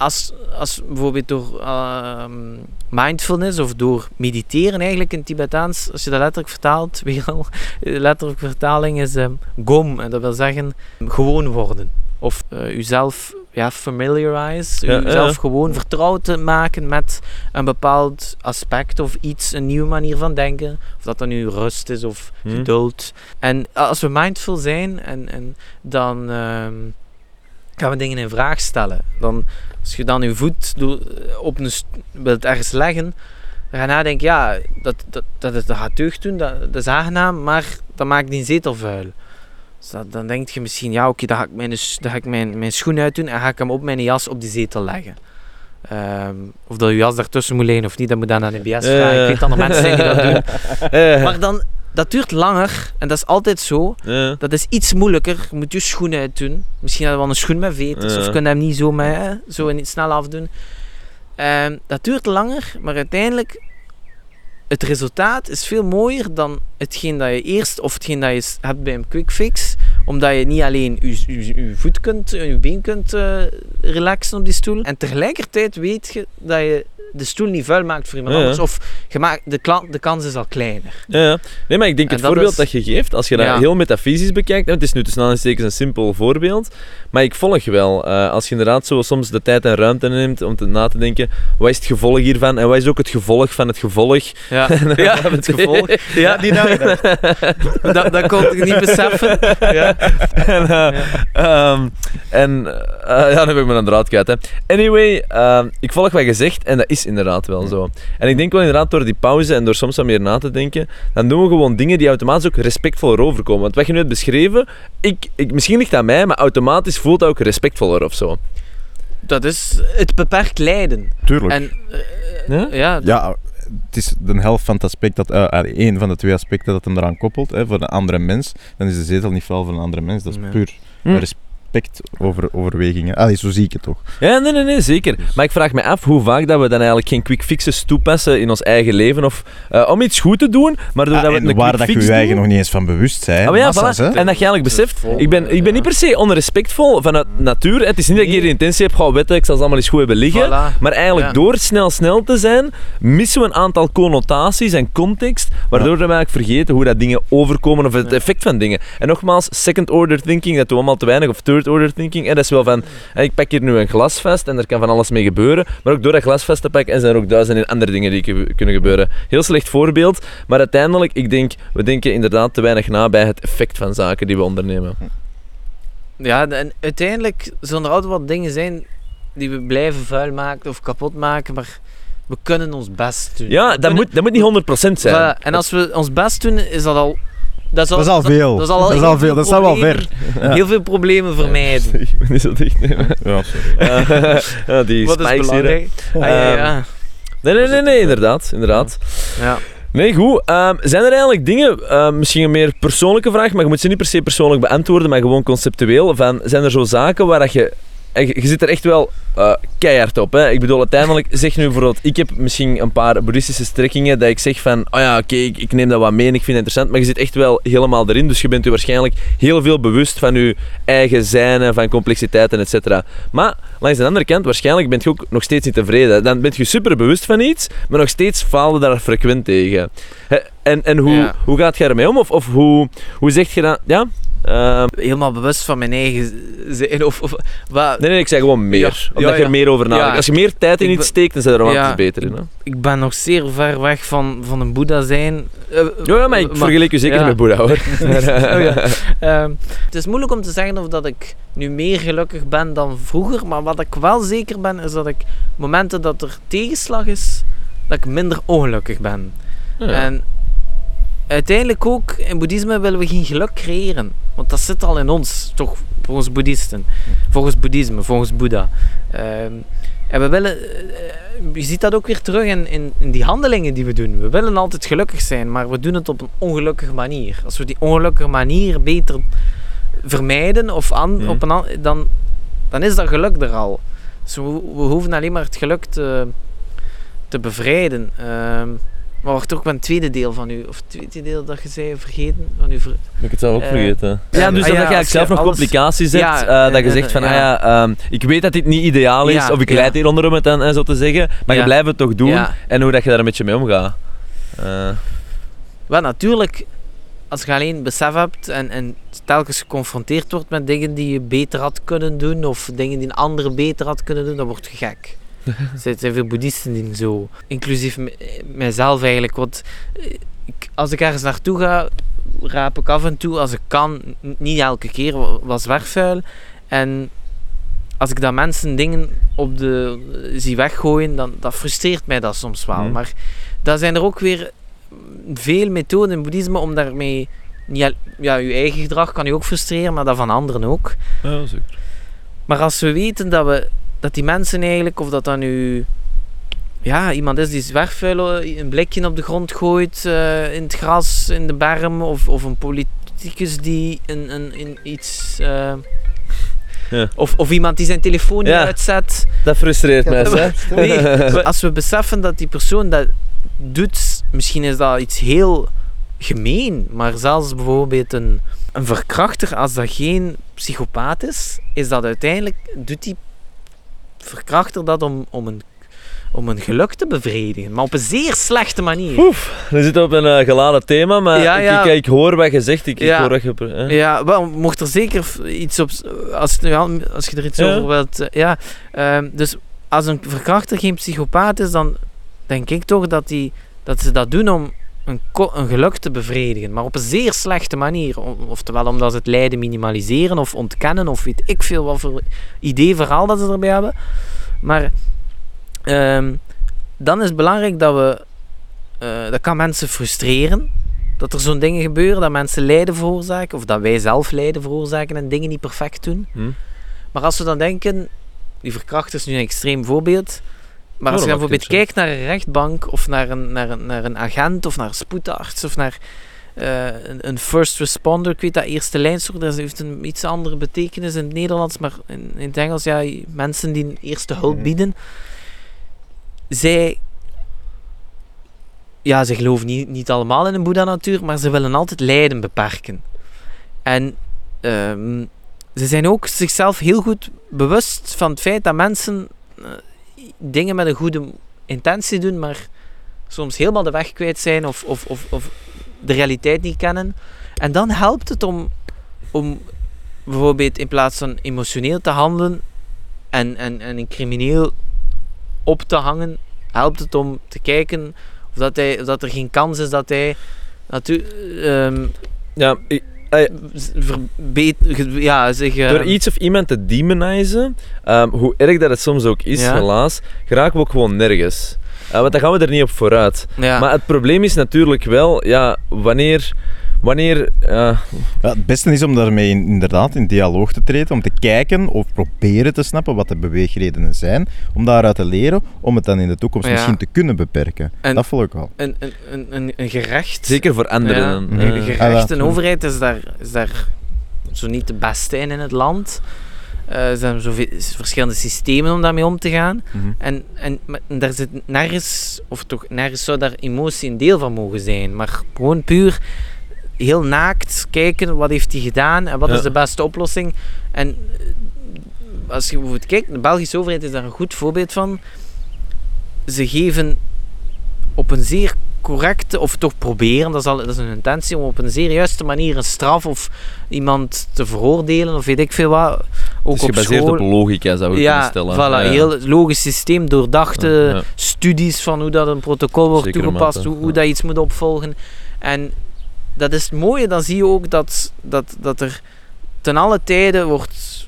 als, als bijvoorbeeld door ehm, mindfulness of door mediteren eigenlijk in Tibetaans, als je dat letterlijk vertaalt, weer al, de letterlijke vertaling is ehm, gom. En dat wil zeggen gewoon worden. Of eh jezelf ja, familiarize, Ja, jezelf ja. gewoon vertrouwd te maken met een bepaald aspect of iets, een nieuwe manier van denken. Of dat dan nu rust is of Hm. geduld. En als we mindful zijn, en, en dan ehm, gaan we dingen in vraag stellen. Dan, als je dan je voet op een wilt ergens leggen, dan ga je nadenken, ja, dat, dat, dat, het- dat gaat deugd doen, dat, dat is aangenaam, maar dat maakt die zetel vuil. Dus dat- dan denk je misschien, ja oké, dan ga ik, mijn, dan ga ik mijn, mijn schoen uitdoen en ga ik hem op mijn jas op die zetel leggen. Ehm, of dat je jas daartussen moet liggen of niet, dat moet dan aan de NBS vragen. Eh. Ik weet dat mensen die dat doen. Maar dan, dat duurt langer en dat is altijd zo. ja. Dat is iets moeilijker. Je moet je schoenen uitdoen. Misschien had je wel een schoen met veters Ja. of kun je hem niet zo, met, hè, zo niet snel afdoen. Ehm, dat duurt langer, maar uiteindelijk het resultaat is veel mooier dan hetgeen dat je eerst of hetgeen dat je hebt bij een quick fix. Omdat je niet alleen je, je, je voet kunt, je been kunt eh, relaxen op die stoel. En tegelijkertijd weet je dat je de stoel niet vuil maakt voor iemand Ja, anders. Of je maakt, de, kla- de kans is al kleiner. Ja. Nee, maar ik denk En het dat voorbeeld is- dat je geeft, als je dat Ja. heel metafysisch bekijkt, het is nu tussen aanstekens een simpel voorbeeld, maar ik volg wel. eh, als je inderdaad zo soms de tijd en ruimte neemt om te, na te denken, wat is het gevolg hiervan en wat is ook het gevolg van het gevolg? Ja, Ja, het gevolg. Ja, die dat, dat kon ik niet beseffen. Ja. en eh, ehm, en eh, ja, dan heb ik me een draad kwijt. Hè. Anyway, ehm, ik volg wat je zegt en dat is inderdaad wel zo. En ik denk wel inderdaad door die pauze en door soms wat meer na te denken, dan doen we gewoon dingen die automatisch ook respectvoller overkomen. Want wat je nu hebt beschreven, ik, ik, misschien ligt dat aan mij, maar automatisch voelt dat ook respectvoller of zo. Dat is het beperkt lijden. tuurlijk. En eh, Ja? ja, ja, het is de helft van het aspect, dat, eh, eh, één van de twee aspecten dat hem eraan koppelt, hè, voor een andere mens, dan is de zetel niet vuil voor een andere mens. Dat is puur Hm. respect over overwegingen. Allee, zo zie ik het toch. Ja, nee, nee, nee, zeker. Maar ik vraag me af hoe vaak dat we dan eigenlijk geen quick fixes toepassen in ons eigen leven. Of eh, om iets goed te doen, maar doordat Ah, we een waar quick dat je fix je eigen nog niet eens van bewust bent. Ah, maar ja, Massa's, voilà. hè. En dat je eigenlijk beseft, ik ben, ik ben niet per se onrespectvol vanuit natuur. Het is niet dat ik hier de intentie heb, gewoon wetten, ik zal ze allemaal eens goed hebben liggen. Voilà. Maar eigenlijk Ja. door snel snel te zijn, missen we een aantal connotaties en context, waardoor we eigenlijk vergeten hoe dat dingen overkomen of het Ja. effect van dingen. En nogmaals, second order thinking, dat doen we allemaal te weinig, of third order thinking. En dat is wel van, ik pak hier nu een glas vast en er kan van alles mee gebeuren, maar ook door dat glas vast te pakken en zijn er ook duizenden andere dingen die kunnen gebeuren. Heel slecht voorbeeld, maar uiteindelijk, ik denk, we denken inderdaad te weinig na bij het effect van zaken die we ondernemen. ja, en uiteindelijk zullen er altijd wat dingen zijn die we blijven vuil maken of kapot maken, maar we kunnen ons best doen. Ja, dat kunnen- moet, dat moet niet 100% zijn. En als we ons best doen, is dat al... Dat is al, Dat is al veel. Dat is al, Dat is al veel. Dat staat wel ver. Heel veel problemen vermijden. Ik ben niet zo dicht nemen. Ja, sorry. ja, die Wat is hier. belangrijk? Ah, ja, ja. Nee, nee, nee, nee, inderdaad. inderdaad. ja. Nee, goed. Ehm, zijn er eigenlijk dingen, ehm, misschien een meer persoonlijke vraag, maar je moet ze niet per se persoonlijk beantwoorden, maar gewoon conceptueel. Van, zijn er zo zaken waar dat je... en Je zit er echt wel eh, keihard op. Hè? Ik bedoel, uiteindelijk zeg nu bijvoorbeeld... Ik heb misschien een paar boeddhistische strekkingen dat ik zeg van... Oh ja, oké, ik, ik neem dat wat mee en ik vind het interessant. Maar je zit echt wel helemaal erin. Dus je bent je waarschijnlijk heel veel bewust van je eigen zijn en van complexiteit en et cetera. Maar langs de andere kant, waarschijnlijk ben je ook nog steeds niet tevreden. Dan ben je super bewust van iets, maar nog steeds faal je daar frequent tegen. En, en hoe, Ja. hoe gaat je ermee om? Of, of hoe, hoe zeg je dat? Ja? Ehm, Helemaal bewust van mijn eigen zijn. Of, of, wat, nee, nee, ik zeg gewoon meer. Ja, omdat ja, je er meer over nadenkt. Als je meer tijd in iets steekt, dan zijn er automatisch beter in. Hè? Ik ben nog zeer ver weg van, van een boeddha zijn. Eh, Ja, ja, maar ik maar- vergelijk je zeker met Boeddha hoor. Oh ja. Ehm, het is moeilijk om te zeggen of dat ik nu meer gelukkig ben dan vroeger. Maar wat ik wel zeker ben, is dat ik momenten dat er tegenslag is, dat ik minder ongelukkig ben. En uiteindelijk ook, in boeddhisme willen we geen geluk creëren. Want dat zit al in ons, toch volgens boeddhisten. Volgens boeddhisme, volgens Boeddha. Ehm, en we willen, eh, je ziet dat ook weer terug in, in, in die handelingen die we doen. We willen altijd gelukkig zijn, maar we doen het op een ongelukkige manier. Als we die ongelukkige manier beter vermijden, of Mhm. op een, an- dan, dan is dat geluk er al. Dus we, we hoeven alleen maar het geluk te, te bevrijden. Ehm, maar wacht ook een tweede deel van u, of het tweede deel dat je zei vergeten van ver- Heb ik het zelf ook Eh, vergeten. Ja, dus ah dat ja, je eigenlijk je zelf nog alles- complicaties hebt. Ja, eh, dat je eh, zegt van, ja. ah ja, ehm, ik weet dat dit niet ideaal is, of ik leid hieronder om het dan eh, zo te zeggen, maar je blijft het toch doen. En hoe dat je daar een beetje mee omgaat. Eh, Wel, natuurlijk, als je alleen besef hebt en, en telkens geconfronteerd wordt met dingen die je beter had kunnen doen, of dingen die een andere beter had kunnen doen, dan word je gek. er zijn veel boeddhisten die zo, inclusief mijzelf eigenlijk. Want eh, ik, als ik ergens naartoe ga, raap ik af en toe, als ik kan, niet elke keer, wa- wat zwerfvuil. En als ik dan mensen dingen op de, zie weggooien, dan dat frustreert mij dat soms wel. Mhm. Maar daar zijn er ook weer veel methoden in boeddhisme om daarmee... Niet, ja, je eigen gedrag kan je ook frustreren, maar dat van anderen ook. ja, zeker. Maar als we weten dat, we, dat die mensen eigenlijk, of dat dan nu ja, iemand is die zwerfvuil eh, een blikje op de grond gooit, eh, in het gras, in de berm, of, of een politicus die een, een, een iets... eh, Ja. of, of iemand die zijn telefoon niet Ja. uitzet. Dat frustreert Ja, hè. Nee, als we beseffen dat die persoon dat doet, misschien is dat iets heel gemeen, maar zelfs bijvoorbeeld een, een verkrachter, als dat geen psychopaat is, is dat uiteindelijk, doet die verkrachter dat om, om, een, om een geluk te bevredigen, maar op een zeer slechte manier. Oef, we zitten op een eh, geladen thema, maar Ja, ik, ja. Ik, ik hoor wat je zegt. Ik, ik Ja. hoor wat je... hè. Ja, wel, mocht er zeker iets op... Als, als je er iets over wilt... eh, ja, Ehm, dus als een verkrachter geen psychopaat is, dan denk ik toch dat, die, dat ze dat doen om een, een geluk te bevredigen. Maar op een zeer slechte manier. Oftewel omdat ze het lijden minimaliseren of ontkennen of weet ik veel wat voor idee, verhaal dat ze erbij hebben. Maar ehm, dan is het belangrijk dat we... eh, dat kan mensen frustreren dat er zo'n dingen gebeuren, dat mensen lijden veroorzaken, of dat wij zelf lijden veroorzaken en dingen niet perfect doen. Hm. Maar als we dan denken, die verkracht is nu een extreem voorbeeld, maar als je bijvoorbeeld kijkt naar een rechtbank, of naar een, naar een, naar een agent, of naar een spoedarts, of naar eh, een, een first responder, ik weet dat eerste lijnsoort, dat heeft een iets andere betekenis in het Nederlands, maar in, in het Engels, ja, mensen die eerste hulp Mhm. bieden, zij ja, ze geloven niet, niet allemaal in een Boeddha-natuur, maar ze willen altijd lijden beperken. En ehm, ze zijn ook zichzelf heel goed bewust van het feit dat mensen eh, dingen met een goede intentie doen, maar soms helemaal de weg kwijt zijn of, of, of, of de realiteit niet kennen. En dan helpt het om, om bijvoorbeeld in plaats van emotioneel te handelen en, en, en een crimineel op te hangen, helpt het om te kijken of dat, hij, of dat er geen kans is dat hij natuurlijk Ja, ik- verbeter, ja, zich, door ehm, iets of iemand te demonizen, ehm, hoe erg dat het soms ook is, Ja. helaas, geraken we ook gewoon nergens. Eh, want dan gaan we er niet op vooruit. ja. Maar het probleem is natuurlijk wel, ja, wanneer... Wanneer... eh, Ja, het beste is om daarmee in- inderdaad in dialoog te treden, om te kijken of proberen te snappen wat de beweegredenen zijn, om daaruit te leren, om het dan in de toekomst Ja. misschien te kunnen beperken. En- dat volg ik wel. een, een, een, een, een gerecht. zeker voor anderen. Ja, Mhm. een eh. gerecht, een overheid is daar, is daar zo niet de beste in in het land. Eh, er zijn zoveel, verschillende systemen om daarmee om te gaan. Mhm. En, en, maar daar zit nergens, of toch nergens zou daar emotie een deel van mogen zijn. Maar gewoon puur heel naakt kijken, wat heeft hij gedaan en wat Ja. is de beste oplossing. En eh, als je bijvoorbeeld kijkt, de Belgische overheid is daar een goed voorbeeld van. Ze geven op een zeer correcte, of toch proberen, dat is, al, dat is een intentie, om op een zeer juiste manier een straf of iemand te veroordelen, of weet ik veel wat. Ook op gebaseerd school. op logica, zou ik ja, kunnen stellen. voilà, Ja, heel logisch systeem, doordachte Ja, ja. studies van hoe dat een protocol wordt Zekere toegepast, mate, hoe, hoe dat je iets moet opvolgen. En dat is het mooie, dan zie je ook dat, dat, dat er ten alle tijden wordt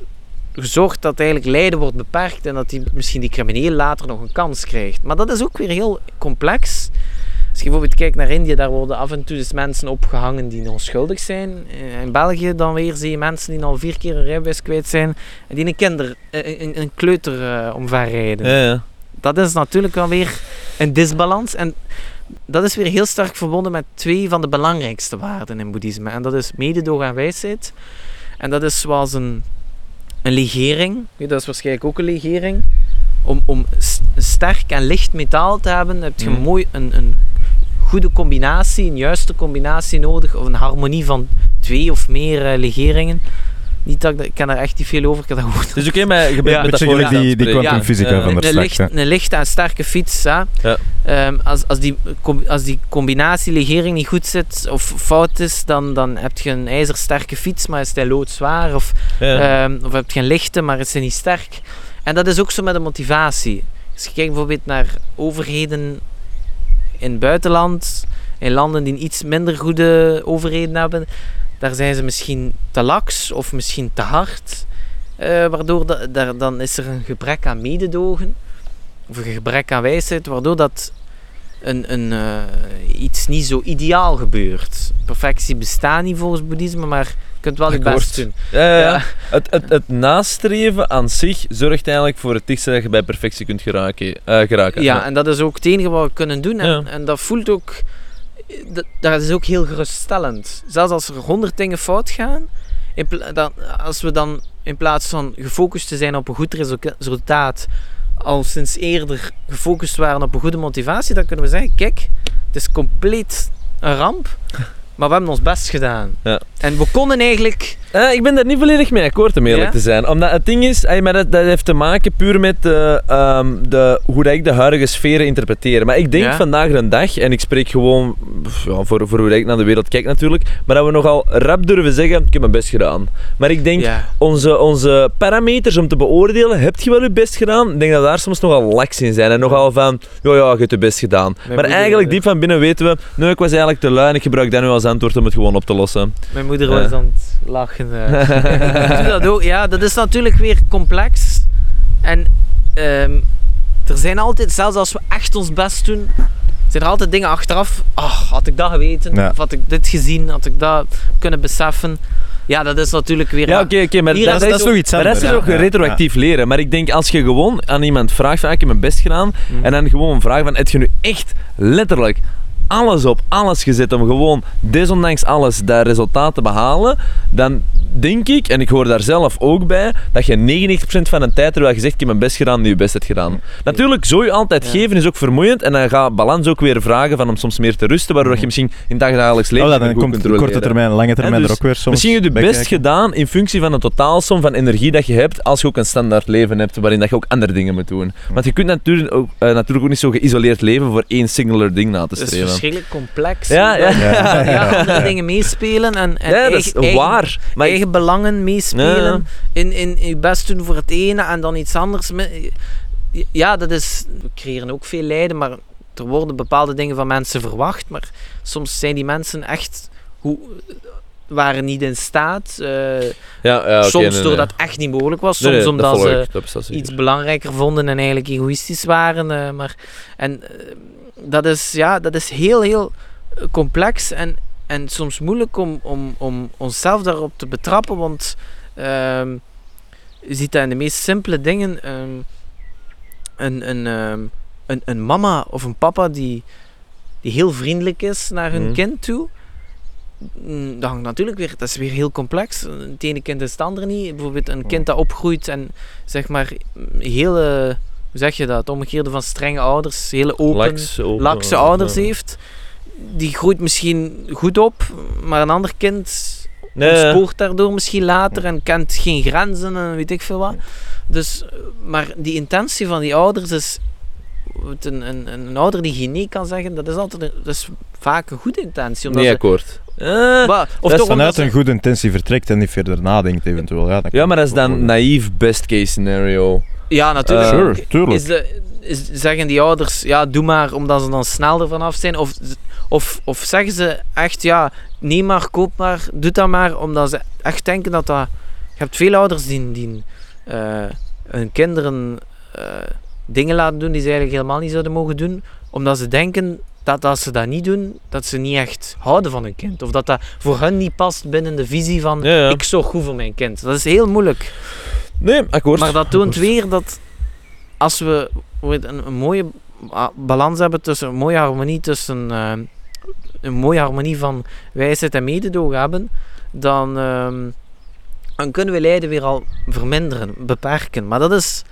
gezorgd dat eigenlijk lijden wordt beperkt en dat die, misschien die crimineel later nog een kans krijgt. Maar dat is ook weer heel complex. Als je bijvoorbeeld kijkt naar India, daar worden af en toe dus mensen opgehangen die onschuldig zijn. Eh, In België dan weer zie je mensen die al vier keer een rijbewijs kwijt zijn en die een kinder, eh, een, een kleuter eh, omverrijden Ja, ja. dat is natuurlijk wel weer een disbalans. En dat is weer heel sterk verbonden met twee van de belangrijkste waarden in boeddhisme. En dat is mededogen en wijsheid. En dat is zoals een, een legering. Ja, Dat is waarschijnlijk ook een legering. Om, om sterk en licht metaal te hebben, heb je Mhm. mooi een, een goede combinatie, een juiste combinatie nodig. Of een harmonie van twee of meer eh, legeringen. Niet dat ik, ik ken daar echt niet veel over. Ik heb dat gewoon Het is oké, maar je bent Ja, met dat die, die Ja. kwantumfysica Ja. van straks. licht, hè. een lichte en sterke fiets, hè. Ja. Ehm, als, als, die, als die combinatie legering niet goed zit of fout is, dan, dan heb je een ijzersterke fiets, maar is hij loodzwaar. Of, Ja. ehm, of heb je een lichte, maar is hij niet sterk. En dat is ook zo met de motivatie. Als je kijkt bijvoorbeeld naar overheden in het buitenland, in landen die een iets minder goede overheden hebben, daar zijn ze misschien te laks of misschien te hard. Eh, waardoor da- daar, dan is er een gebrek aan mededogen of een gebrek aan wijsheid, waardoor dat een, een, eh, iets niet zo ideaal gebeurt. Perfectie bestaat niet volgens boeddhisme, maar je kunt wel je best doen. Ja, ja, ja. Ja. Het, het, het nastreven aan zich zorgt eigenlijk voor het dichtste dat je bij perfectie kunt geraken. eh, geraken. Ja, en dat is ook het enige wat we kunnen doen. En, en dat voelt ook... Dat, dat is ook heel geruststellend. Zelfs als er honderd dingen fout gaan, dan, als we dan in plaats van gefocust te zijn op een goed resulta- resultaat, al sinds eerder gefocust waren op een goede motivatie, dan kunnen we zeggen, kijk, het is compleet een ramp, maar we hebben ons best gedaan. Ja. En we konden eigenlijk... Eh, ik ben daar niet volledig mee akkoord, om eerlijk Ja? te zijn. Omdat het ding is, ey, maar dat, dat heeft te maken puur met eh, ehm, de, hoe dat ik de huidige sferen interpreteer. Maar ik denk Ja. vandaag de dag, en ik spreek gewoon pff, ja, voor, voor hoe dat ik naar de wereld kijk natuurlijk, maar dat we nogal rap durven zeggen, ik heb mijn best gedaan. Maar ik denk, Ja. onze, onze parameters om te beoordelen, heb je wel je best gedaan? Ik denk dat daar soms nogal laks in zijn. En nogal van, ja, ja, je hebt je best gedaan. maar moeder- eigenlijk diep van binnen weten we, nee, ik was eigenlijk te lui en ik gebruik dat nu als antwoord om het gewoon op te lossen. Mijn moeder Ja. was aan het lachen. eh. Doe dat ook. Ja, dat is natuurlijk weer complex. En ehm, er zijn altijd, zelfs als we echt ons best doen, zijn er altijd dingen achteraf. Ach, had ik dat geweten? Ja. Of had ik dit gezien? Had ik dat kunnen beseffen? Ja, dat is natuurlijk weer... Ja, oké, oké, maar dat, is- nog iets maar dat is ook Ja, ja, retroactief leren. Maar ik denk, als je gewoon aan iemand vraagt van, ik heb mijn best gedaan, Mhm. en dan gewoon vragen van, heb je nu echt letterlijk alles op alles gezet om gewoon, desondanks alles, dat resultaat te behalen, dan denk ik, en ik hoor daar zelf ook bij, dat je 99% van de tijd, terwijl je zegt, ik heb mijn best gedaan, nu je best hebt gedaan. Natuurlijk, zo je altijd Ja. geven is ook vermoeiend, en dan gaat balans ook weer vragen van om soms meer te rusten, waardoor je misschien in het dagelijks leven Oh, dan komt controleren. korte termijn, lange termijn dus er ook weer soms Misschien heb je bij best kijken. gedaan in functie van de totaalsom van energie dat je hebt als je ook een standaard leven hebt waarin dat je ook andere dingen moet doen. Want je kunt natuurlijk ook, eh, natuurlijk ook niet zo geïsoleerd leven voor één singular ding na te Het streven. Verschrikkelijk complex. Ja, ja. Ja. ja, andere dingen meespelen en, en Ja, dat is eigen, waar. Maar ik- eigen belangen meespelen. In, in, in je best doen voor het ene en dan iets anders. Ja, dat is. We creëren ook veel lijden, maar er worden bepaalde dingen van mensen verwacht. Maar soms zijn die mensen echt. Hoe, waren niet in staat. eh, ja, ja, oké, soms nee, nee. doordat het echt niet mogelijk was. Soms nee, omdat ze ik, iets belangrijker vonden en eigenlijk egoïstisch waren. eh, maar, en eh, dat, is, ja, dat is heel, heel complex en, en soms moeilijk om, om, om onszelf daarop te betrappen, want ehm, je ziet dat in de meest simpele dingen. ehm, een, een, ehm, een, een mama of een papa die, die heel vriendelijk is naar hun Mhm. kind toe. mm, Dat hangt natuurlijk weer, dat is weer heel complex. Het ene kind is het andere niet. Bijvoorbeeld een kind dat opgroeit en zeg maar hele, hoe zeg je dat, het omgekeerde van strenge ouders, hele open, Laks, open, lakse ja. ouders heeft. Die groeit misschien goed op, maar een ander kind Nee, ontspoort daardoor misschien later en kent geen grenzen en weet ik veel wat. Dus, eh, maar die intentie van die ouders is een, een, een ouder die geen nee kan zeggen, dat is, altijd een- dat is vaak een goede intentie. Omdat Nee, akkoord. Eh, Maar- of Dat toch vanuit ze- een goede intentie vertrekt en niet verder nadenkt eventueel. Ja, dat ja, maar dat is dan naïef best case scenario. Ja, natuurlijk. Sure, tuurlijk. Is de, is, zeggen die ouders, ja, doe maar omdat ze dan snel ervan af zijn? Of, of, of zeggen ze echt, ja, neem maar, koop maar, doe dat maar, omdat ze echt denken dat dat... Je hebt veel ouders die, die eh, hun kinderen eh, dingen laten doen die ze eigenlijk helemaal niet zouden mogen doen, omdat ze denken dat als ze dat niet doen, dat ze niet echt houden van hun kind. Of dat dat voor hen niet past binnen de visie van, Ja, ja. ik zorg goed voor mijn kind. Dat is heel moeilijk. Nee, akkoord. Maar dat toont weer dat als we een, een mooie balans hebben tussen een mooie harmonie tussen eh, een mooie harmonie van wijsheid en mededogen hebben, dan, ehm, dan kunnen we lijden weer al verminderen, beperken. Maar dat is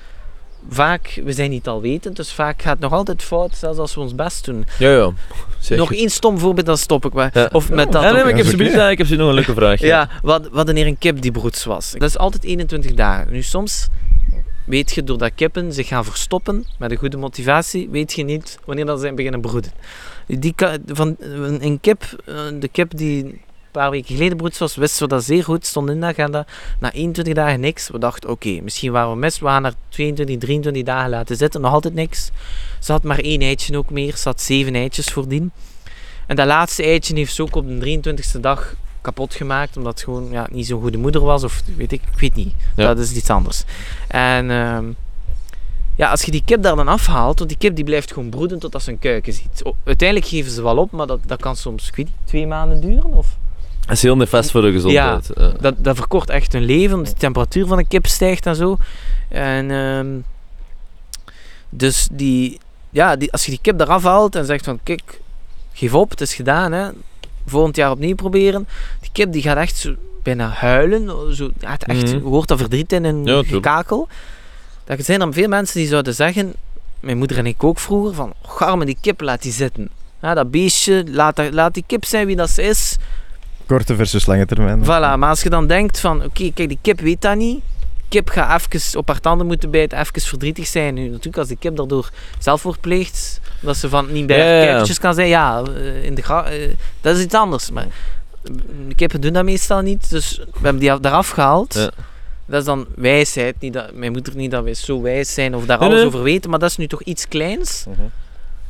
vaak, we zijn niet alwetend, dus vaak gaat het nog altijd fout, zelfs als we ons best doen. Ja, ja. Nog één stom voorbeeld, dan stop ik maar. Ja. Of met dat Ja, nee, maar ik heb ja, ik heb zoiets nog een leuke vraag. Ja, wat, wat wanneer een kip die broeds was. Dat is altijd 21 dagen. Nu soms weet je doordat kippen zich gaan verstoppen met een goede motivatie, weet je niet wanneer dat ze beginnen broeden. Die, van, een kip, eh, de kip die een paar weken geleden broeds was, wisten we dat zeer goed, stond in de agenda. Na 21 dagen niks. We dachten, oké, misschien waren we mis. We gaan er 22, 23 dagen laten zitten, nog altijd niks. Ze had maar één eitje ook meer, ze had zeven eitjes voordien. En dat laatste eitje heeft ze ook op de 23e dag kapot gemaakt, omdat het gewoon ja, niet zo'n goede moeder was, of weet ik, ik weet niet. Ja. Dat is iets anders. En ehm, ja, als je die kip daar dan afhaalt, want die kip die blijft gewoon broeden totdat ze een kuiken ziet. Uiteindelijk geven ze wel op, maar dat, dat kan soms, ik weet niet, twee maanden duren, of... Dat is heel nefast voor de gezondheid. Ja. Dat, dat verkort echt hun leven, de temperatuur van een kip stijgt en zo. En ehm, dus die, ja, die, als je die kip eraf haalt en zegt van, kijk, geef op, het is gedaan, hè. volgend jaar opnieuw proberen. Die kip die gaat echt zo bijna huilen, zo, ja, het echt, Mhm. je hoort dat verdriet in een Ja. Dat er zijn dan veel mensen die zouden zeggen, mijn moeder en ik ook vroeger, van, arme die kip, laat die zitten. Ja, dat beestje, laat, laat die kip zijn wie dat ze is. Korte versus lange termijn. Voilà, maar als je dan denkt van, oké, kijk, die kip weet dat niet. Kip gaat even op haar tanden moeten bijten, even verdrietig zijn. Nu, natuurlijk, als die kip daardoor zelfmoord pleegt, dat ze van niet bij Ja, haar ja, ja. kuikentjes kan zijn, ja, eh, in de eh, dat is iets anders. Maar de kippen doen dat meestal niet, dus we hebben die af- eraf gehaald. Ja. Dat is dan wijsheid. Niet dat, mijn moeder niet dat wij zo wijs zijn of daar Nee, alles nee. over weten, maar dat is nu toch iets kleins Mhm.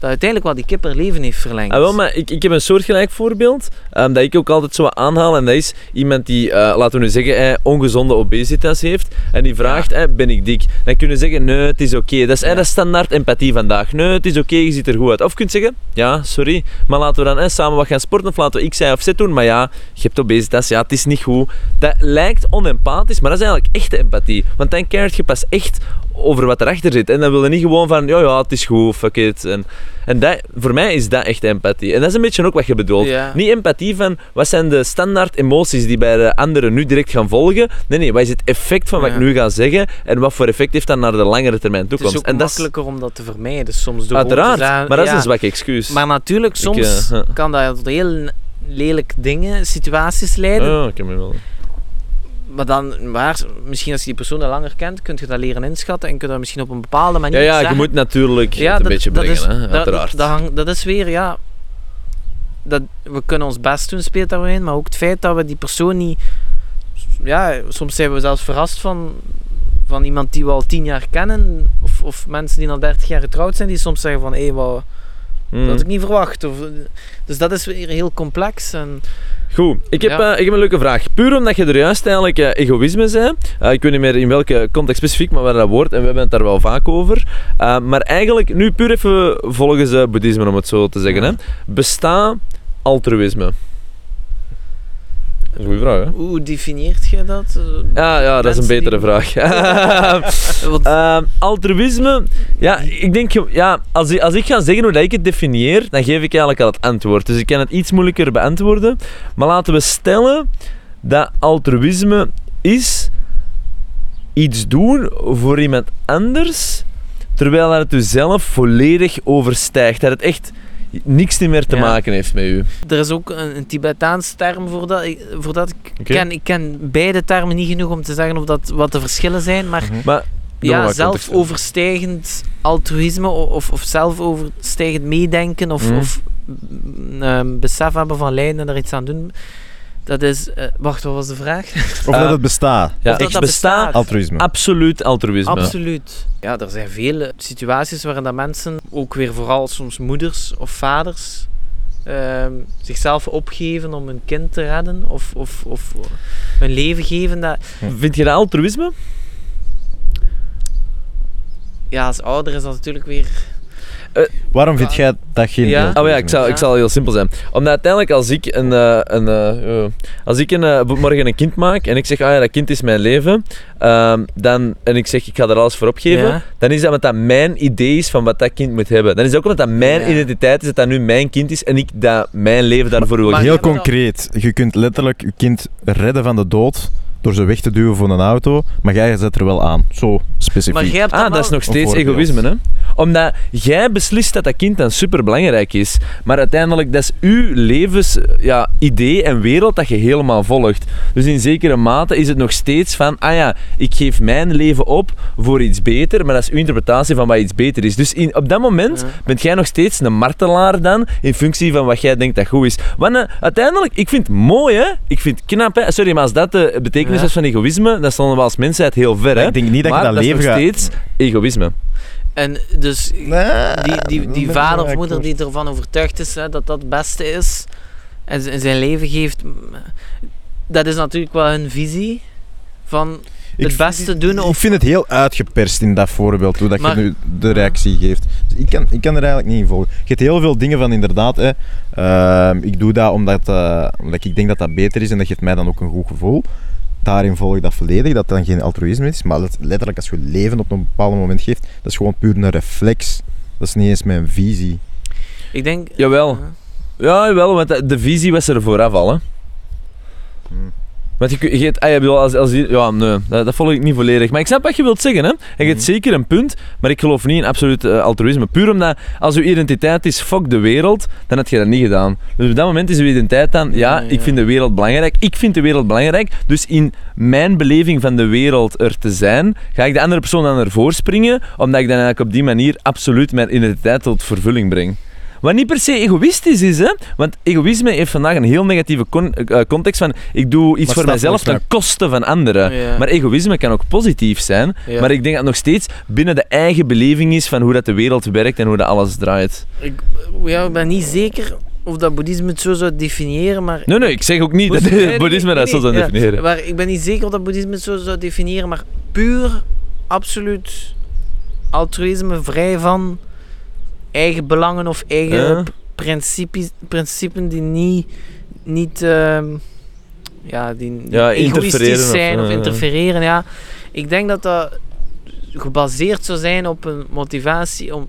Dat uiteindelijk wel die kip haar leven heeft verlengd. Ah, wel, maar ik, ik heb een soortgelijk voorbeeld ehm, dat ik ook altijd zo aanhaal. En dat is iemand die, eh, laten we nu zeggen, eh, ongezonde obesitas heeft. En die vraagt, eh, ben ik dik? Dan kun je zeggen, nee, het is oké. Dat is eh, is standaard empathie vandaag. Nee, het is oké, je ziet er goed uit. Of je kunt zeggen, ja, sorry, maar laten we dan samen wat gaan sporten. Of laten we X, Y of Z doen. Maar ja, je hebt obesitas, ja, het is niet goed. Dat lijkt onempathisch, maar dat is eigenlijk echte empathie. Want dan keert je pas echt over wat erachter zit. En dan wil je niet gewoon van, ja, ja, het is goed, fuck it. En, en dat, voor mij is dat echt empathie. En dat is een beetje ook wat je bedoelt. Ja. Niet empathie van, wat zijn de standaard emoties die bij de anderen nu direct gaan volgen. Nee, nee, wat is het effect van wat Ja. ik nu ga zeggen en wat voor effect heeft dat naar de langere termijn het is toekomst. ook en dat is makkelijker om dat te vermijden soms. Door uiteraard, maar dat is een zwak excuus. Maar natuurlijk, soms eh, kan dat tot heel lelijk dingen, situaties leiden. Ja, ik heb me wel. Maar dan, waar, misschien als je die persoon al langer kent, kun je dat leren inschatten en kun je dat misschien op een bepaalde Ja, manier ja, je zeggen. moet natuurlijk Ja, het een dat- beetje dat brengen, is- hè, dat- uiteraard. Dat, hang- dat is weer, ja... Dat, we kunnen ons best doen, speelt daar in. Maar ook het feit dat we die persoon niet... Ja, soms zijn we zelfs verrast van, van iemand die we al tien jaar kennen. Of, of mensen die al dertig jaar getrouwd zijn, die soms zeggen van... Hé, wat... Hmm. Dat had ik niet verwacht. Of, dus dat is weer heel complex. En, Goed, ik heb, Ja. eh, ik heb een leuke vraag. Puur omdat je er juist eigenlijk eh, egoïsme zei. Eh, ik weet niet meer in welke context specifiek, maar waar dat woord, en we hebben het daar wel vaak over. Maar eigenlijk, nu puur even volgens boeddhisme, om het zo te zeggen. Hè. Bestaat altruïsme? Dat is een goede vraag, hè? hoe definieert je dat? Eh, Ja, ja, dat is een betere die- vraag. Ehm, altruïsme, ja, ik denk, ja, als, ik, als ik ga zeggen hoe dat ik het definieer, dan geef ik eigenlijk al het antwoord. Dus ik kan het iets moeilijker beantwoorden. Maar laten we stellen dat altruïsme is iets doen voor iemand anders, terwijl dat het u zelf volledig overstijgt. Dat het echt niks meer te Ja. maken heeft met u. Er is ook een, een Tibetaans term voor dat. Ik, voor dat ik, ken, ik ken beide termen niet genoeg om te zeggen of dat, wat de verschillen zijn. Maar Maar Doe maar ja, zelfoverstijgend altruïsme of, of zelfoverstijgend meedenken of, Mhm. of mm, ehm, besef hebben van lijden en er iets aan doen. Dat is... eh, wacht, wat was de vraag? Of dat het bestaat. Ja, Of dat ik dat besta bestaat. Altruïsme. absoluut altruïsme. Absoluut. Ja, er zijn vele situaties waarin dat mensen, ook weer vooral soms moeders of vaders, ehm, zichzelf opgeven om hun kind te redden of, of, of hun leven geven. Dat, Vind je dat altruïsme? ja, als ouder is dat natuurlijk weer... Waarom vind jij dat geen Ja. Oh ja, ik zal, ik zal heel simpel zijn. Omdat uiteindelijk als ik een, eh, een, eh, eh, als ik een, eh, morgen een kind maak en ik zeg, ah ja, dat kind is mijn leven, ehm, dan, en ik zeg, ik ga er alles voor opgeven, Ja. dan is dat omdat dat mijn idee is van wat dat kind moet hebben. Dan is het ook omdat dat mijn Ja. identiteit is, dat dat nu mijn kind is en ik dat mijn leven daarvoor wil. Heel concreet. Je kunt letterlijk je kind redden van de dood door ze weg te duwen van een auto, maar jij zet er wel aan. Zo specifiek. Maar jij hebt Ah, dat is nog steeds egoïsme, hè? Omdat jij beslist dat dat kind dan superbelangrijk is, maar uiteindelijk, dat is uw levens, ja, idee en wereld dat je helemaal volgt. Dus in zekere mate is het nog steeds van, ah ja, ik geef mijn leven op voor iets beter, maar dat is uw interpretatie van wat iets beter is. Dus in, op dat moment Ja. bent jij nog steeds een martelaar dan, in functie van wat jij denkt dat goed is. Want eh, uiteindelijk, ik vind het mooi, hè? Ik vind het knap, hè? Sorry, maar als dat de betekenis Ja. is van egoïsme, dan stonden we als mensheid heel ver, hè? ik denk niet dat maar je dat, dat is leven nog gaat... steeds egoïsme. En dus die, die, die ik vader of wel moeder die ervan overtuigd is hè, dat dat het beste is en zijn leven geeft, dat is natuurlijk wel hun visie van Ik het vind- beste doen Ik vind het heel uitgeperst in dat voorbeeld, hoe dat Maar- je nu de reactie geeft. Dus ik, kan, ik kan er eigenlijk niet in volgen. Je hebt heel veel dingen van inderdaad, hè, ehm, ik doe dat omdat, eh, omdat ik denk dat dat beter is en dat geeft mij dan ook een goed gevoel. Daarin volg ik dat volledig, dat dan geen altruïsme is. Maar let- letterlijk, als je leven op een bepaald moment geeft, dat is gewoon puur een reflex. Dat is niet eens mijn visie. Ik denk... Jawel. Ja, jawel, want de- de visie was er vooraf al, hè. Hmm. Want je, je, ah, je als, als, die- ja, nee, dat, dat volg ik niet volledig. Maar ik snap wat je wilt zeggen, hè. Je hebt Mhm. zeker een punt, maar ik geloof niet in absoluut eh, altruïsme. Puur omdat, als je identiteit is, fuck de wereld, dan had je dat niet gedaan. Dus op dat moment is je identiteit dan, ja, ik vind de wereld belangrijk, ik vind de wereld belangrijk, dus in mijn beleving van de wereld er te zijn, ga ik de andere persoon dan ervoor springen, omdat ik dan eigenlijk op die manier absoluut mijn identiteit tot vervulling breng. Wat niet per se egoïstisch is, hè? want egoïsme heeft vandaag een heel negatieve con- eh, context van ik doe iets Maar voor mezelf ten koste van anderen. Ja. Maar egoïsme kan ook positief zijn, Ja. maar ik denk dat het nog steeds binnen de eigen beleving is van hoe dat de wereld werkt en hoe dat alles draait. Ik, ja, ik ben niet zeker of dat boeddhisme het zo zou definiëren, maar... Nee, nee, ik zeg ook niet dat boeddhisme dat zo zou ja, definiëren. Maar ik ben niet zeker of dat boeddhisme het zo zou definiëren, maar puur, absoluut altruïsme, vrij van eigen belangen of eigen principes, principes die niet, niet ehm, ja, die Ja, egoïstisch of, zijn of, eh, interfereren. Ja. Ik denk dat dat gebaseerd zou zijn op een motivatie om,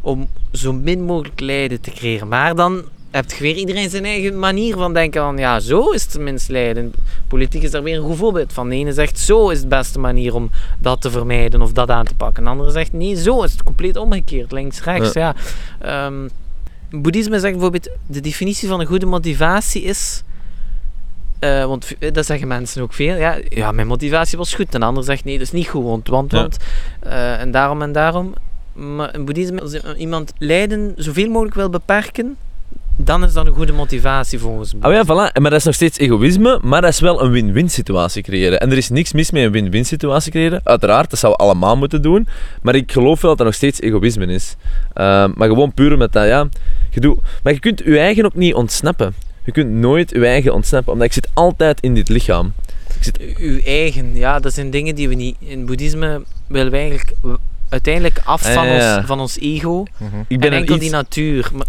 om zo min mogelijk lijden te creëren. Maar dan heb je weer iedereen zijn eigen manier van denken van ja, zo is het minst lijden. Politiek is daar weer een goed voorbeeld van. De ene zegt zo is de beste manier om dat te vermijden of dat aan te pakken. De andere zegt nee, zo is het compleet omgekeerd, links-rechts. Ja. Ehm, boeddhisme zegt bijvoorbeeld de definitie van een goede motivatie is eh, want v- dat zeggen mensen ook veel. Ja, ja, mijn motivatie was goed. En de ander zegt nee, dat is niet goed. Want, want, Ja. want. eh, en daarom en daarom. Maar in boeddhisme, als iemand lijden zoveel mogelijk wil beperken, dan is dat een goede motivatie volgens mij. Oh ja, voilà. Maar dat is nog steeds egoïsme, maar dat is wel een win-win situatie creëren. En er is niks mis met een win-win situatie creëren. Uiteraard, dat zouden we allemaal moeten doen. Maar ik geloof wel dat dat nog steeds egoïsme is. Ehm, maar gewoon puur met dat, ja. Je doet, maar je kunt je eigen ook niet ontsnappen. Je kunt nooit je eigen ontsnappen, omdat ik zit altijd in dit lichaam. Uw eigen, ja, dat zijn dingen die we niet. In boeddhisme willen we eigenlijk uiteindelijk af van, Ah, ja, ja. Ons, van ons ego. Ik ben en er enkel iets, die natuur. Maar-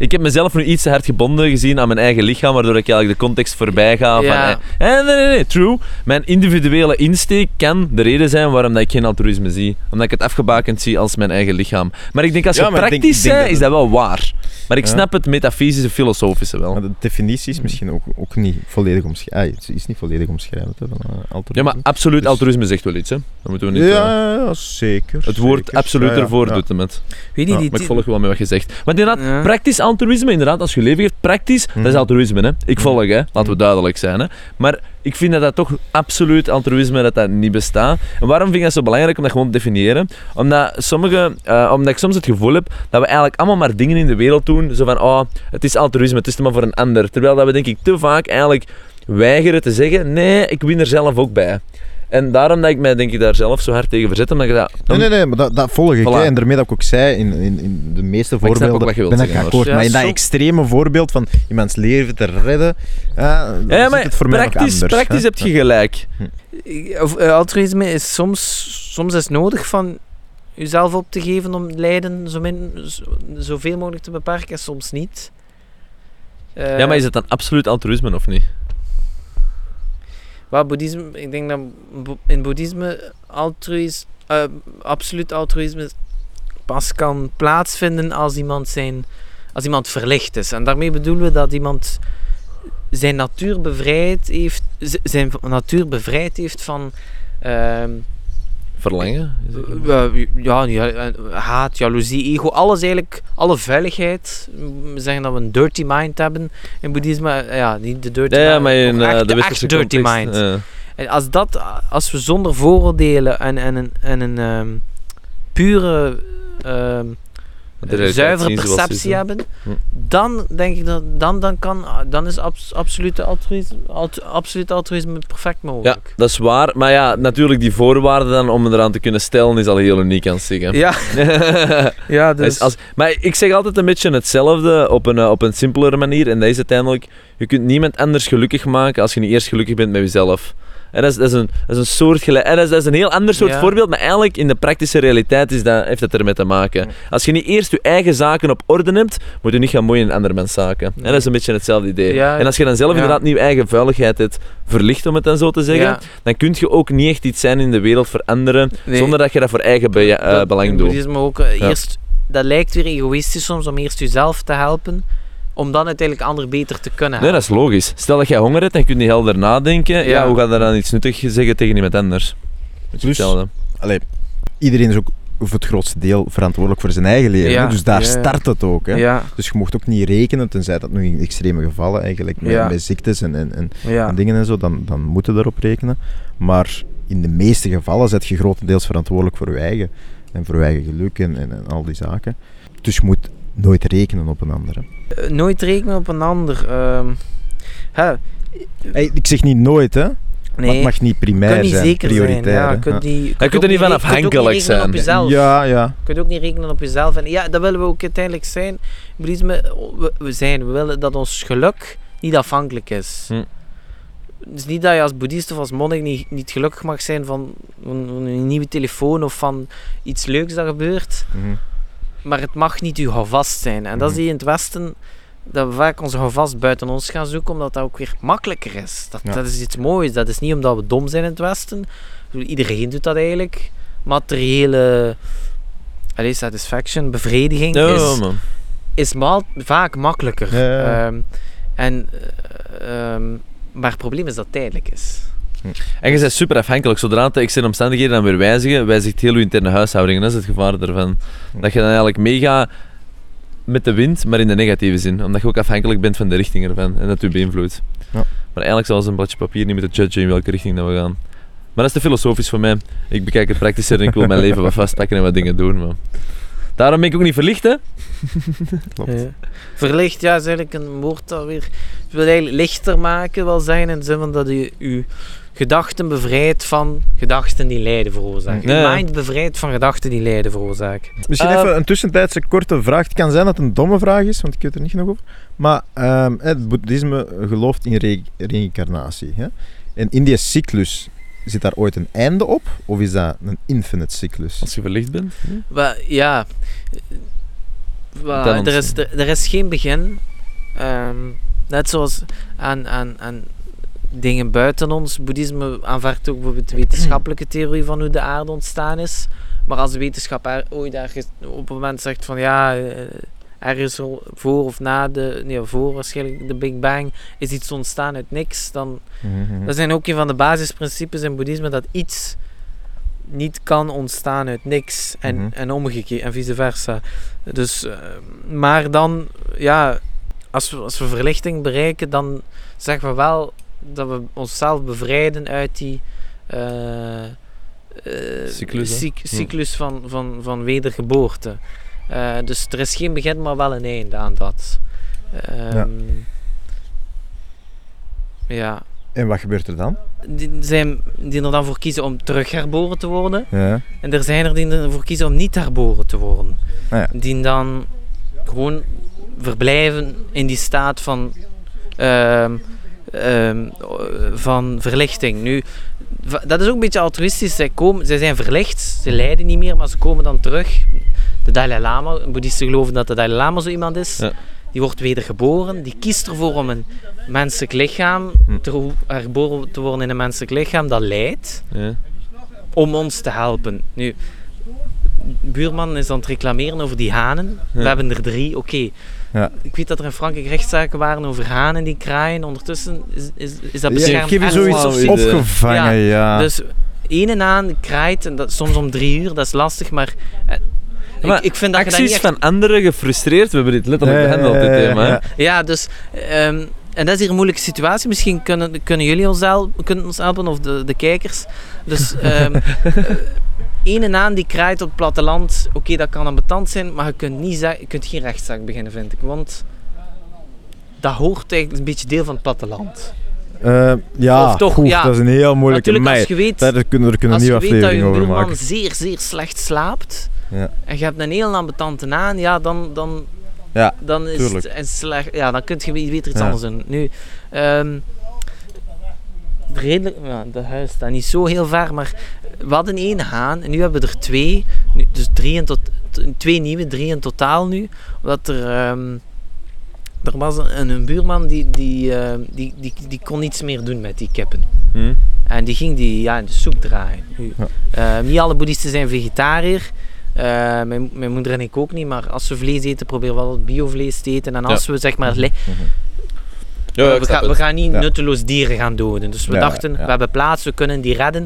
Ik heb mezelf nu iets te hard gebonden gezien aan mijn eigen lichaam, waardoor ik eigenlijk de context voorbij ga. Ja. Van, eh, nee, nee, nee, true. Mijn individuele insteek kan de reden zijn waarom dat ik geen altruïsme zie. Omdat ik het afgebakend zie als mijn eigen lichaam. Maar ik denk als je Ja, denk- praktisch denk dat is dat wel waar. Maar ik Ja. snap het metafysische, filosofische wel. Maar de definitie is misschien ook, ook niet volledig omschrijvend. Het is niet volledig omschrijvend hè, van eh, altruïsme. Ja, maar absoluut, Dus- altruïsme zegt wel iets, hè. Dat moeten we niet... eh, Ja, zeker. het woord zeker. absoluut Ja, ja, ervoor ja. doet hem het. Weet je, die, maar ik volg wel met wat je zegt. Want inderdaad, Ja. praktisch altruïsme, inderdaad, als je leven geeft, praktisch, dat is Mhm. altruïsme. Hè. Ik volg, hè. laten we duidelijk zijn. Hè. Maar ik vind dat dat toch absoluut altruïsme dat dat niet bestaat. En waarom vind ik dat zo belangrijk om dat gewoon te definiëren? Omdat, sommige, eh, omdat ik soms het gevoel heb dat we eigenlijk allemaal maar dingen in de wereld doen, zo van, oh, het is altruïsme, het is maar voor een ander. Terwijl dat we denk ik te vaak eigenlijk weigeren te zeggen, nee, ik win er zelf ook bij. En daarom dat ik mij denk ik daar zelf zo hard tegen verzet, omdat ik dat... Nee, nee, nee, maar dat, dat volg ik. Voilà. Hè. En daarmee dat ik ook zei, in, in, in de meeste Maar ik voorbeelden wat je wilt ben ik akkoord. Maar in Ja, dat zo- extreme voorbeeld van iemands leven te redden, ja, dan Ja, zit maar het voor mij nog praktisch, anders. praktisch hè. heb je gelijk. Of, eh, altruïsme is soms, soms is nodig van jezelf op te geven om lijden zo min, zo, zoveel mogelijk te beperken en soms niet. Eh, Ja, maar is het dan absoluut altruïsme of niet? Wat boeddhisme, ik denk dat in boeddhisme altruïs, eh, absoluut altruïsme pas kan plaatsvinden als iemand, zijn, als iemand verlicht is. En daarmee bedoelen we dat iemand zijn natuur bevrijd heeft, zijn natuur bevrijd heeft van ehm, Verlangen? Het- eh, ja, eh, haat, jaloezie, ego, alles eigenlijk, alle vuiligheid. We zeggen dat we een dirty mind hebben in boeddhisme. eh, Ja, niet de dirty Ja, mind, maar in eh, echt, de echt dirty context, mind. ja. En als, dat, als we zonder vooroordelen en, en, een- en een ehm, pure, ehm, zuivere het is, perceptie hebben, Hm. dan denk ik dat dan, dan, kan, dan is abs, absolute altruïsme, alt- absoluut altruïsme perfect Ja, mogelijk. dat is waar. Maar ja, natuurlijk die voorwaarden dan om eraan te kunnen stellen is al heel uniek aan zich. hè. Ja, ja dus... als, maar ik zeg altijd een beetje hetzelfde op een, eh, op een simpelere manier. En dat is uiteindelijk, je kunt niemand anders gelukkig maken als je niet eerst gelukkig bent met jezelf. En dat is, dat is, een, dat is een soort gelijk, en dat is, dat is een heel ander soort Ja. voorbeeld, maar eigenlijk in de praktische realiteit is dat, heeft dat ermee te maken. Als je niet eerst je eigen zaken op orde hebt, moet je niet gaan moeien in andere mensen zaken. En dat is een beetje hetzelfde idee. Ja, en als je dan zelf inderdaad niet je eigen vuiligheid hebt verlicht, om het dan zo te zeggen, dan kun je ook niet echt iets zijn in de wereld voor anderen, Nee. zonder dat je dat voor eigen be- eh, belang doet. ook eh, eerst, dat lijkt weer egoïstisch soms om eerst jezelf te helpen, om dan uiteindelijk anderen beter te kunnen Nee, helpen. dat is logisch. Stel dat jij honger hebt en je kunt niet helder nadenken, ja. Ja. hoe ga je dan iets nuttigs zeggen tegen iemand anders? Hetzelfde. Allee, iedereen is ook voor het grootste deel verantwoordelijk voor zijn eigen leven. Ja. Dus daar ja, start het ook. Hè. Ja, Dus je mocht ook niet rekenen, tenzij dat nu in extreme gevallen eigenlijk, met, Ja. met ziektes en, en, en, ja. en dingen en zo, dan, dan moet je daarop rekenen. Maar in de meeste gevallen zet je grotendeels verantwoordelijk voor je eigen. En voor je eigen geluk en, en, en al die zaken. Dus je moet nooit rekenen op een ander. Eh, nooit rekenen op een ander. ehm hè, Hey, ik zeg niet nooit, hè. Maar nee, het mag niet primair niet zijn, zeker prioritair. zijn. Ja, hè. je kunt Ja. niet, je kunt er ook niet van afhankelijk zijn. Op jezelf. Ja, ja. Je kunt ook niet rekenen op jezelf. En ja, dat willen we ook uiteindelijk zijn. Boeddhisme, we, we zijn. We willen dat ons geluk niet afhankelijk is. Hm. Het is niet dat je als boeddhist of als monnik niet, niet gelukkig mag zijn van, van een nieuwe telefoon of van iets leuks dat gebeurt. Mhm. Maar het mag niet uw houvast zijn. En dat Mhm. zie je in het Westen, dat we vaak onze houvast buiten ons gaan zoeken, omdat dat ook weer makkelijker is. Dat, Ja. dat is iets moois. Dat is niet omdat we dom zijn in het Westen. Iedereen doet dat eigenlijk. Materiële allez, satisfaction, bevrediging Ja, is, man. is maal- vaak makkelijker. Ja. Ehm, en, eh, ehm, maar het probleem is dat het tijdelijk is. En je bent super afhankelijk. Zodra de externe omstandigheden dan weer wijzigen, wijzigt heel je interne huishouding. En dat is het gevaar ervan. Dat je dan eigenlijk meegaat met de wind, maar in de negatieve zin. Omdat je ook afhankelijk bent van de richting ervan. En dat je beïnvloedt. Ja. Maar eigenlijk zou een bladje papier niet moeten judgen in welke richting dat we gaan. Maar dat is te filosofisch voor mij. Ik bekijk het praktischer en ik wil mijn leven wat vastpakken en wat dingen doen. Maar... Daarom ben ik ook niet verlicht, hè? Klopt. Ja. Verlicht, ja, is eigenlijk een woord dat weer... Het wil eigenlijk lichter maken, wel zijn in de zin van dat je je gedachten bevrijdt van gedachten die lijden veroorzaken. Je mind bevrijdt van gedachten die lijden veroorzaken. Misschien even een tussentijdse korte vraag. Het kan zijn dat het een domme vraag is, want ik weet er niet genoeg over. Maar ehm, het boeddhisme gelooft in re- reïncarnatie. Hè? En in die cyclus, zit daar ooit een einde op? Of is dat een infinite cyclus? Als je verlicht bent. Ja... Er, is, er, er is geen begin. Ehm, net zoals aan, aan, aan dingen buiten ons. Boeddhisme aanvaardt ook bijvoorbeeld de wetenschappelijke theorie van hoe de aarde ontstaan is. Maar als de wetenschap er, ooit ergens op een moment zegt van ja, eh, ergens voor of na de, nee, voor waarschijnlijk de Big Bang is iets ontstaan uit niks, dan Mhm. dat zijn ook een van de basisprincipes in boeddhisme dat iets niet kan ontstaan uit niks en, Mhm. en omgekeerd en vice versa. Dus, eh, maar dan, ja, als we, als we verlichting bereiken, dan zeggen we wel dat we onszelf bevrijden uit die eh, eh, Cyclus, cyc- cyclus van, van, van wedergeboorte. Eh, dus er is geen begin, maar wel een einde aan dat. Ehm, ja. En wat gebeurt er dan? Die, zijn, die er dan voor kiezen om terug herboren te worden. Ja. En er zijn er die ervoor kiezen om niet herboren te worden. Ah ja. Die dan gewoon verblijven in die staat van, ehm, van verlichting. Nu, dat is ook een beetje altruïstisch. Zij, komen, zij zijn verlicht, ze lijden niet meer, maar ze komen dan terug. De Dalai Lama, boeddhisten geloven dat de Dalai Lama zo iemand is. Ja. Die wordt wedergeboren, die kiest ervoor om een menselijk lichaam Hm. te herboren te worden in een menselijk lichaam dat lijdt Ja. om ons te helpen. Nu, buurman is aan het reclameren over die hanen. We Ja. hebben er drie, oké. Ja. Ik weet dat er in Frankrijk rechtszaken waren over hanen die kraaien. Ondertussen is, is, is dat Ja, beschermd. ik heb zoiets of opgevangen, ja. Dus ene haan kraait, en dat, soms om drie uur, dat is lastig, maar... eh, Maar ik, ik vind dat Acties echt... van anderen gefrustreerd, we hebben dit letterlijk Ja, ja, behandeld, dit ja, thema. ja. Ja, dus... ehm, en dat is hier een moeilijke situatie. Misschien kunnen, kunnen jullie ons, helpen, kunnen ons helpen, of de, de kijkers. Dus... ehm eh, ene naan die kraait op het platteland, oké, dat kan ambetant zijn, maar je kunt, niet je kunt geen rechtszaak beginnen, vind ik. Want dat hoort eigenlijk een beetje deel van het platteland. Eh, ja, Of toch, ja. dat is een heel moeilijke Natuurlijk, als je weet, Daar kunnen er kunnen als een je weet dat je buurman zeer, zeer slecht slaapt, Ja. en je hebt een heel ambetante naan, ja, dan, dan, Ja, dan is tuurlijk. het een slecht, ja, dan kun je beter iets anders doen. Nu, ehm, redelijk, ja, de huis staat niet zo heel ver, maar we hadden één haan en nu hebben we er twee, nu, dus drie in tot, twee nieuwe, drie in totaal nu, omdat er, ehm, er was een, een buurman die, die, ehm, die, die, die kon niets meer doen met die kippen. Hm. En die ging die ja, in de soep draaien. Ja. eh, niet alle boeddhisten zijn vegetariër. Eh, mijn, mijn moeder en ik ook niet, maar als we vlees eten, proberen we wel biovlees te eten. En als we zeg maar, li- Ja, we, gaan, we het. gaan niet Ja. nutteloos dieren gaan doden. Dus we Ja, dachten, ja. we hebben plaats, we kunnen die redden.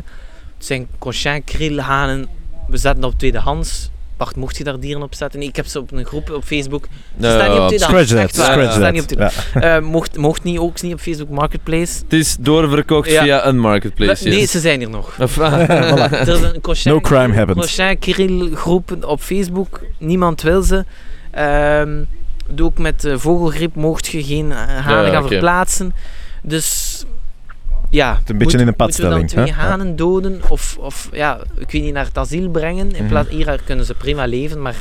Het zijn cochin, krill, hanen. We zetten op tweedehands. Bart, mocht je daar dieren op zetten? Nee, ik heb ze op een groep op Facebook. Ze staan niet op tweedehands. Echt waar. Ze staan niet op. Eh, mocht, mocht niet, ook niet op Facebook Marketplace. Het is doorverkocht Ja. via een marketplace. nee, yes. ze zijn hier nog. Ah, Er is een Cochin, No crime. Cochin Kirill groep op Facebook. Niemand wil ze. Ehm doe ook met eh, vogelgriep mocht je geen eh, hanen Ja, gaan verplaatsen. Dus ja, een beetje in een moeten we dan padstelling, twee hè? Ja. hanen doden of, of ja, ik weet niet, naar het asiel brengen. In Mhm. plaats, hier kunnen ze prima leven, maar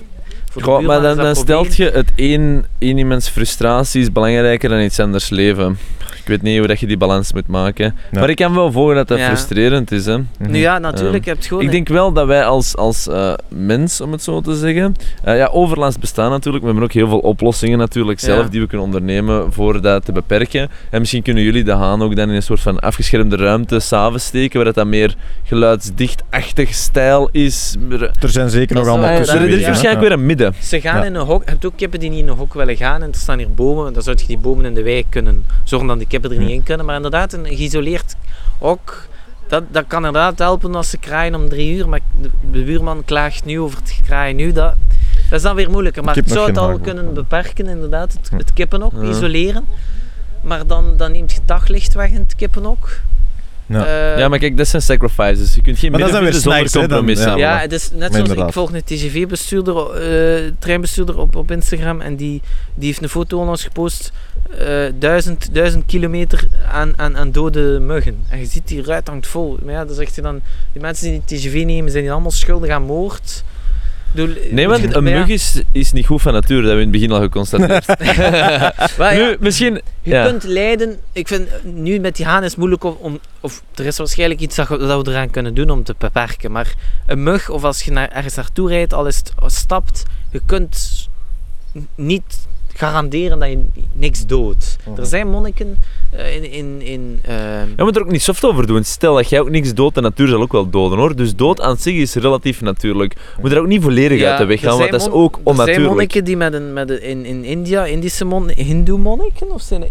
voor de Goh, maar dan, stelt je het één, één iemands frustratie is belangrijker dan iets anders leven. Ik weet niet hoe dat je die balans moet maken. Ja. Maar ik kan wel volgen dat dat Ja. frustrerend is. Hè. Mhm. Nu ja, natuurlijk, je hebt gewoon... Ik denk wel dat wij als, als eh, mens, om het zo te zeggen, eh, ja, overlast bestaan natuurlijk. We hebben ook heel veel oplossingen natuurlijk zelf Ja. die we kunnen ondernemen voor dat te beperken. En misschien kunnen jullie de haan ook dan in een soort van afgeschermde ruimte s'avonds steken, waar dat dan meer geluidsdichtachtig stijl is. Er Er zijn zeker nog allemaal wel- er is ja. waarschijnlijk weer een midden. Ze gaan Ja. in een hok. Je hebt ook kippen die niet in een hok willen gaan. En er staan hier bomen. Dan zou je die bomen in de wei kunnen zorgen dat die kippen er niet in kunnen. Maar inderdaad, een geïsoleerd hok. Dat, dat kan inderdaad helpen als ze kraaien om drie uur. Maar de, de buurman klaagt nu over het kraaien nu. Dat, dat is dan weer moeilijker. Maar ik zou het al kunnen beperken, inderdaad. Het, het kippenhok, Ja. isoleren. Maar dan, dan neemt je daglicht weg in het kippenhok. Ja. Eh, Ja, maar kijk, dat zijn sacrifices. Je kunt geen Maar dat zijn weer zonder dan- ja. Het is net Maar zoals ik volg een TGV-bestuurder, eh, treinbestuurder op, op Instagram en die, die heeft een foto ons gepost. eh, duizend, duizend kilometer aan, aan, aan dode muggen. En je ziet die ruit hangt vol. Maar ja, dan zegt hij dan, die mensen die die TGV nemen, zijn die allemaal schuldig aan moord. Nee, want een mug is, is niet goed van nature, dat hebben we in het begin al geconstateerd. maar ja, nu, misschien... Je kunt lijden. Ik vind nu met die haan is het moeilijk om, om. Of er is waarschijnlijk iets dat, we- dat we eraan kunnen doen om te beperken. Maar een mug, of als je naar, ergens naartoe rijdt, al is het stapt, je kunt niet garanderen dat je niks doodt. Mhm. Er zijn monniken in... in, in ehm, Je moet er ook niet soft over doen. Stel dat jij ook niks doodt, de natuur zal ook wel doden hoor. Dus dood aan zich is relatief natuurlijk. Je moet er ook niet volledig Ja, uit de weg gaan, want dat is ook Er zijn onnatuurlijk. monniken die met een, met een, in, in India, Indische mon, hindoe monniken, of zijn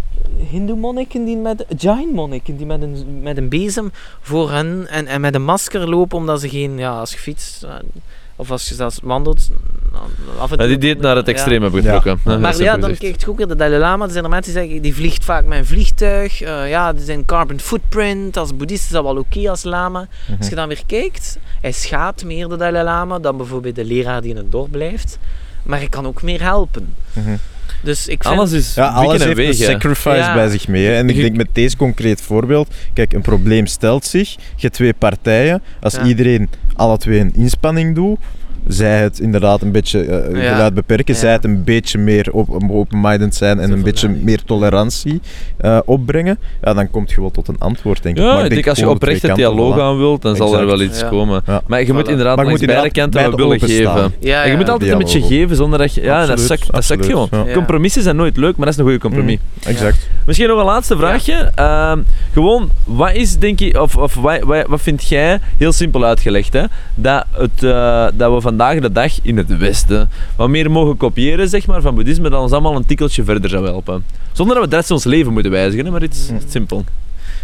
hindoe monniken die met, jain monniken die met een, met een bezem voor hen en, en met een masker lopen omdat ze geen, ja, als je fietst, eh, of als je zelfs wandelt, af en Ja, toe... die die het naar het Ja. extreem hebben getrokken. Maar ja, dan kijk je ook weer de Dalai Lama. Er zijn er mensen die zeggen, die vliegt vaak met een vliegtuig. Eh, ja, er zijn carbon footprint. Als boeddhist is dat wel oké als lama. Als je dan weer kijkt, hij schaadt meer de Dalai Lama dan bijvoorbeeld de leraar die in het dorp blijft. Maar hij kan ook meer helpen. Mhm. Dus ik vind... Alles is Ja, alles heeft een sacrifice Ja. bij zich mee. hè. En ik denk met deze concreet voorbeeld, kijk, een probleem stelt zich. Je hebt twee partijen. Als Ja. iedereen alle twee een inspanning doet, zij het inderdaad een beetje eh, Ja. geluid beperken, Ja. zij het een beetje meer op- open-minded zijn en Zo een van, beetje ja, meer tolerantie eh, opbrengen, ja, dan kom je wel tot een antwoord, denk ik. Ja, Maar ik denk als je oprecht een kanten, dialoog aan wilt, dan zal er wel iets Ja. komen. Ja. Maar je moet inderdaad Maar je langs moet beide kanten beide wel willen geven. Ja, En je moet altijd een beetje geven zonder dat je... Ja, dat Absoluut, zakt, dat zakt absoluut. gewoon. Ja. Compromissen zijn nooit leuk, maar dat is een goede compromis. Exact. Misschien nog een laatste vraagje. Ehm, gewoon, wat is denk je, of, of wat, wat, wat vind jij, heel simpel uitgelegd, hè, dat, het, eh, dat we vandaag de dag in het Westen wat meer mogen kopiëren zeg maar, van boeddhisme, dat ons allemaal een tikkeltje verder zou helpen? Zonder dat we de rest van ons leven moeten wijzigen, hè, maar iets Mm. simpel.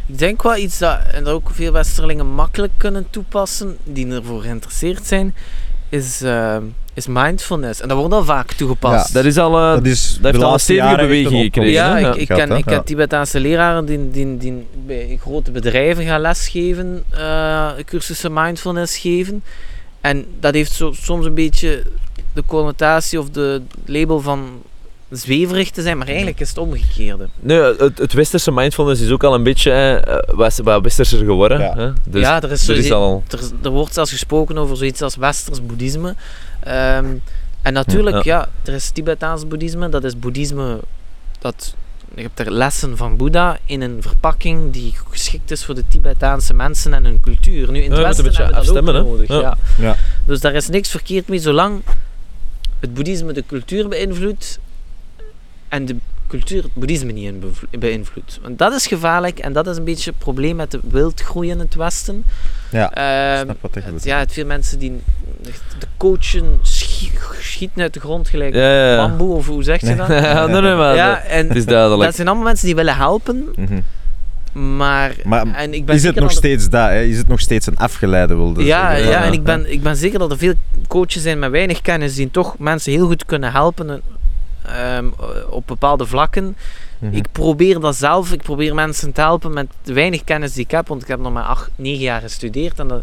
Ik denk wel iets dat, en dat ook veel Westerlingen makkelijk kunnen toepassen, die ervoor geïnteresseerd zijn, is, eh, is mindfulness. En dat wordt al vaak toegepast. Dat is al... eh, Dat, is heeft de al een stevige beweging gekregen, Ja, ik, Ja. ik, ken, ik Ja. Tibetaanse leraren die, die, die bij grote bedrijven gaan lesgeven, eh, cursussen mindfulness geven. En dat heeft zo, soms een beetje de connotatie of de label van zweverig te zijn, maar eigenlijk is het omgekeerde. Nee, het, het westerse mindfulness is ook al een beetje eh, wat westerser geworden. Ja. Hè? Dus ja, er is, er is al... er, er wordt zelfs gesproken over zoiets als westers boeddhisme. Ehm, en natuurlijk, Ja. ja. er is Tibetaans boeddhisme. Dat is boeddhisme dat... Je hebt er lessen van Boeddha in een verpakking die geschikt is voor de Tibetaanse mensen en hun cultuur. Nu, in het Ja, Westen hebben we dat afstemmen, ook nodig. Ja. Ja. Ja. Dus daar is niks verkeerd mee, zolang het boeddhisme de cultuur beïnvloedt en de cultuur het boeddhisme niet beïnvloedt. Want dat is gevaarlijk en dat is een beetje het probleem met de wildgroei in het Westen. Ja, Ehm, snap wat het, bedoelt. ja, het veel mensen die de coachen schi- schieten uit de grond gelijk Ja, ja, ja. bamboe of hoe zeg je dat? Ja, nee, nee, maar ja, dat- en het is duidelijk. dat zijn allemaal mensen die willen helpen, Mhm. maar, Maar en ik ben is het nog dat steeds dat? Hè? Is het nog steeds een afgeleide wilde ja, zeggen? ja, en ik ben, ik ben zeker dat er veel coaches zijn met weinig kennis die toch mensen heel goed kunnen helpen ehm, op bepaalde vlakken. Mhm. Ik probeer dat zelf, ik probeer mensen te helpen met de weinig kennis die ik heb, want ik heb nog maar acht, negen jaar gestudeerd en dat